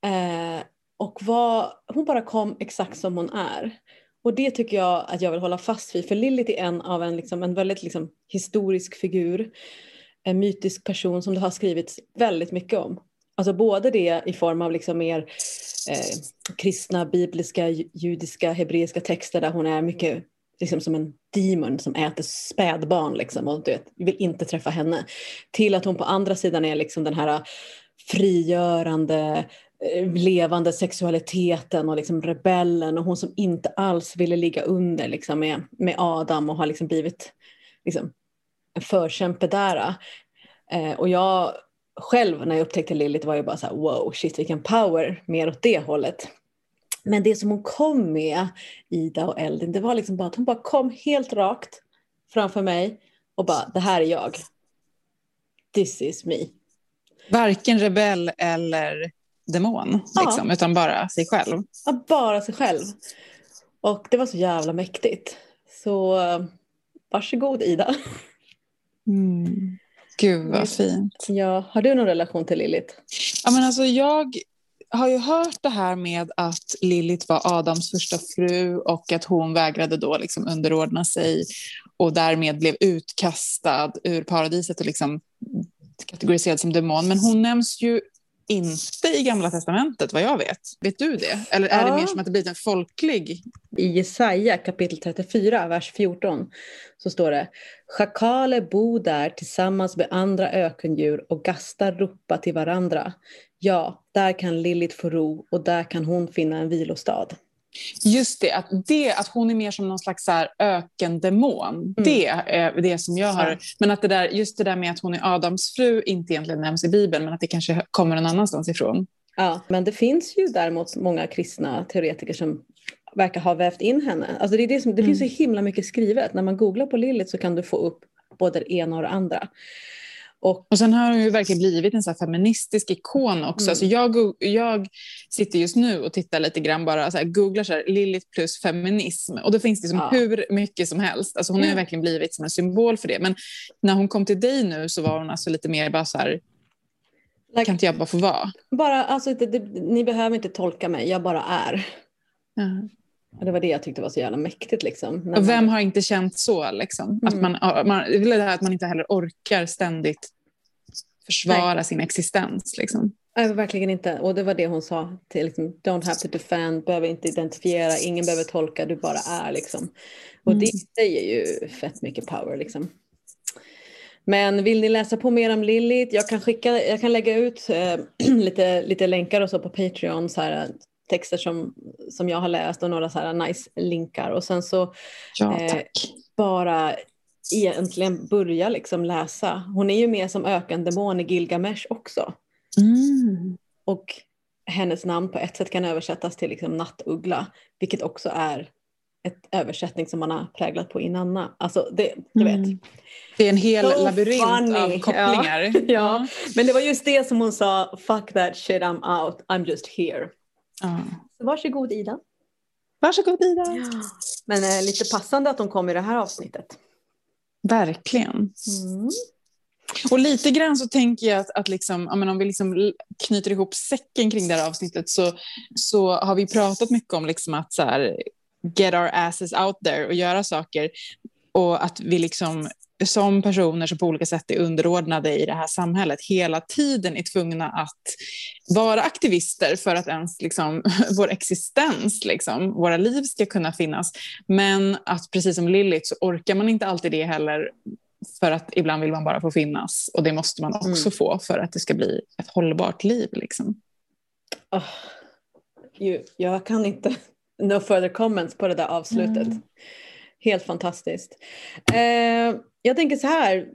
Uh, och var, hon bara kom exakt som hon är. Och det tycker jag att jag vill hålla fast vid, för Lilith är en av en, liksom, en väldigt liksom, historisk figur en mytisk person som det har skrivits väldigt mycket om. Alltså både det i form av liksom mer eh, kristna, bibliska, judiska, hebreiska texter där hon är mycket liksom som en demon som äter spädbarn liksom, och du vet, vill inte träffa henne. Till att hon på andra sidan är liksom den här eh, frigörande, eh, levande sexualiteten och liksom rebellen och hon som inte alls ville ligga under liksom med, med Adam och har liksom blivit liksom, en förkämpe där. Eh, och jag själv när jag upptäckte Lilith var jag bara så här, wow, shit vilken power, mer åt det hållet. Men det som hon kom med, Ida och Eldin, det var liksom bara att hon bara kom helt rakt framför mig och bara, det här är jag. This is me. Varken rebell eller demon, liksom, utan bara sig själv. Ja, bara sig själv. Och det var så jävla mäktigt. Så varsågod Ida. Mm. Gud vad fint. Ja, har du någon relation till Lilith? Ja, men alltså, jag har ju hört det här med att Lilith var Adams första fru och att hon vägrade då liksom underordna sig och därmed blev utkastad ur paradiset och liksom kategoriserad som demon. Men hon nämns ju inte i Gamla Testamentet vad jag vet. Vet du det? Eller är ja. det mer som att det blivit en folklig? I Jesaja kapitel 34, vers 14 så står det Schakale bo där tillsammans med andra ökendjur och gastar ropa till varandra. Ja, där kan Lilith få ro och där kan hon finna en vilostad. Just det att, det, att hon är mer som någon slags så ökendemon. Mm. Det är det som jag har... Men att det där, just det där med att hon är Adams fru inte egentligen nämns i Bibeln, men att det kanske kommer någon annanstans ifrån. Ja, men det finns ju däremot många kristna teoretiker som verkar ha vävt in henne. Alltså det är det som, det mm. finns så himla mycket skrivet. När man googlar på Lilith så kan du få upp både det ena och det andra. Och, och sen har hon ju verkligen blivit en så feministisk ikon också. Mm. Alltså jag, jag sitter just nu och tittar lite grann bara, så här, googlar så här, Lilith plus feminism och då finns det som ja. hur mycket som helst. Alltså hon har ju verkligen blivit som en symbol för det. Men när hon kom till dig nu så var hon alltså lite mer bara så här, like, kan inte jag bara få vara? Bara, alltså, det, det, ni behöver inte tolka mig, jag bara är. Mm. Och det var det jag tyckte var så jävla mäktigt. Liksom, och vem man... har inte känt så? Liksom? Mm. Att man, man, det här att man inte heller orkar ständigt försvara Nej. sin existens. Liksom. Nej, verkligen inte. Och det var det hon sa. Till, liksom, Don't have to defend, behöver inte identifiera, ingen behöver tolka, du bara är. Liksom. Och mm. det säger ju fett mycket power. Liksom. Men vill ni läsa på mer om Lilith? Jag kan, skicka, jag kan lägga ut äh, lite, lite länkar och så på Patreon. Så här, texter som, som jag har läst och några så här nice linkar. Och sen så ja, eh, bara egentligen börja liksom läsa. Hon är ju med som ökendemon i Gilgamesh också. Mm. Och hennes namn på ett sätt kan översättas till liksom nattuggla, vilket också är ett översättning som man har präglat på i Nanna. Alltså det, du vet. Mm. Det är en hel so labyrint funny. av kopplingar. Ja. ja. men det var just det som hon sa, fuck that shit I'm out, I'm just here. Ja. Så varsågod Ida. Varsågod Ida. Ja. Men eh, lite passande att hon kom i det här avsnittet. Verkligen. Mm. Och lite grann så tänker jag att, att liksom, om vi liksom knyter ihop säcken kring det här avsnittet så, så har vi pratat mycket om liksom att så här, get our asses out there och göra saker. Och att vi liksom som personer som på olika sätt är underordnade i det här samhället hela tiden är tvungna att vara aktivister för att ens liksom, vår existens, liksom, våra liv ska kunna finnas. Men att precis som Lilith så orkar man inte alltid det heller för att ibland vill man bara få finnas och det måste man också mm. få för att det ska bli ett hållbart liv. Liksom. Oh, you, jag kan inte, no further comments på det där avslutet. Mm. Helt fantastiskt. Eh, jag tänker så här,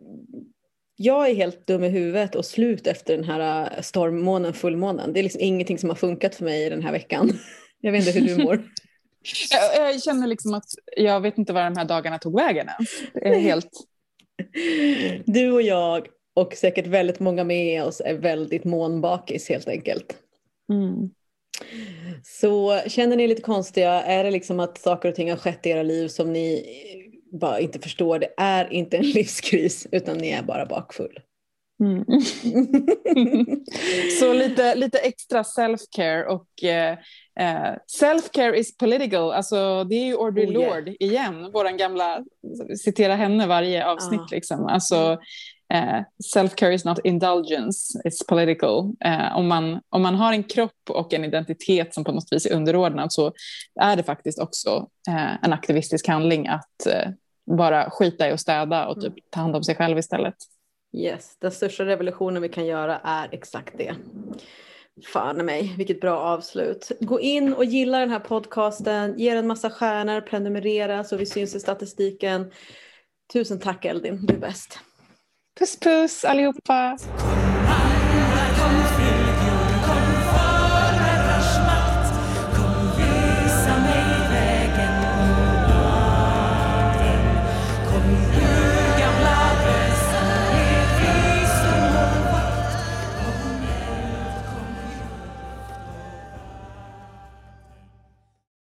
jag är helt dum i huvudet och slut efter den här eh, stormmånen, fullmånen. Det är liksom ingenting som har funkat för mig den här veckan. Jag vet inte hur du mår. jag, jag, känner liksom att jag vet inte var de här dagarna tog vägen är helt... Du och jag och säkert väldigt många med oss är väldigt månbakis helt enkelt. Mm. Så känner ni lite konstiga, är det liksom att saker och ting har skett i era liv som ni bara inte förstår, det är inte en livskris utan ni är bara bakfull. Mm. så lite, lite extra self-care och eh, eh, self-care is political, alltså det är ju Audrey oh, yeah. Lord igen, våran gamla, citera henne varje avsnitt ah. liksom. Alltså, Uh, self-care is not indulgence, it's political. Uh, om, man, om man har en kropp och en identitet som på något vis är underordnad så är det faktiskt också uh, en aktivistisk handling att bara skita i och städa och typ ta hand om sig själv istället. Yes, den största revolutionen vi kan göra är exakt det. Fan mig, vilket bra avslut. Gå in och gilla den här podcasten, ge den massa stjärnor, prenumerera så vi syns i statistiken. Tusen tack Eldin, du är bäst. Puss puss allihopa!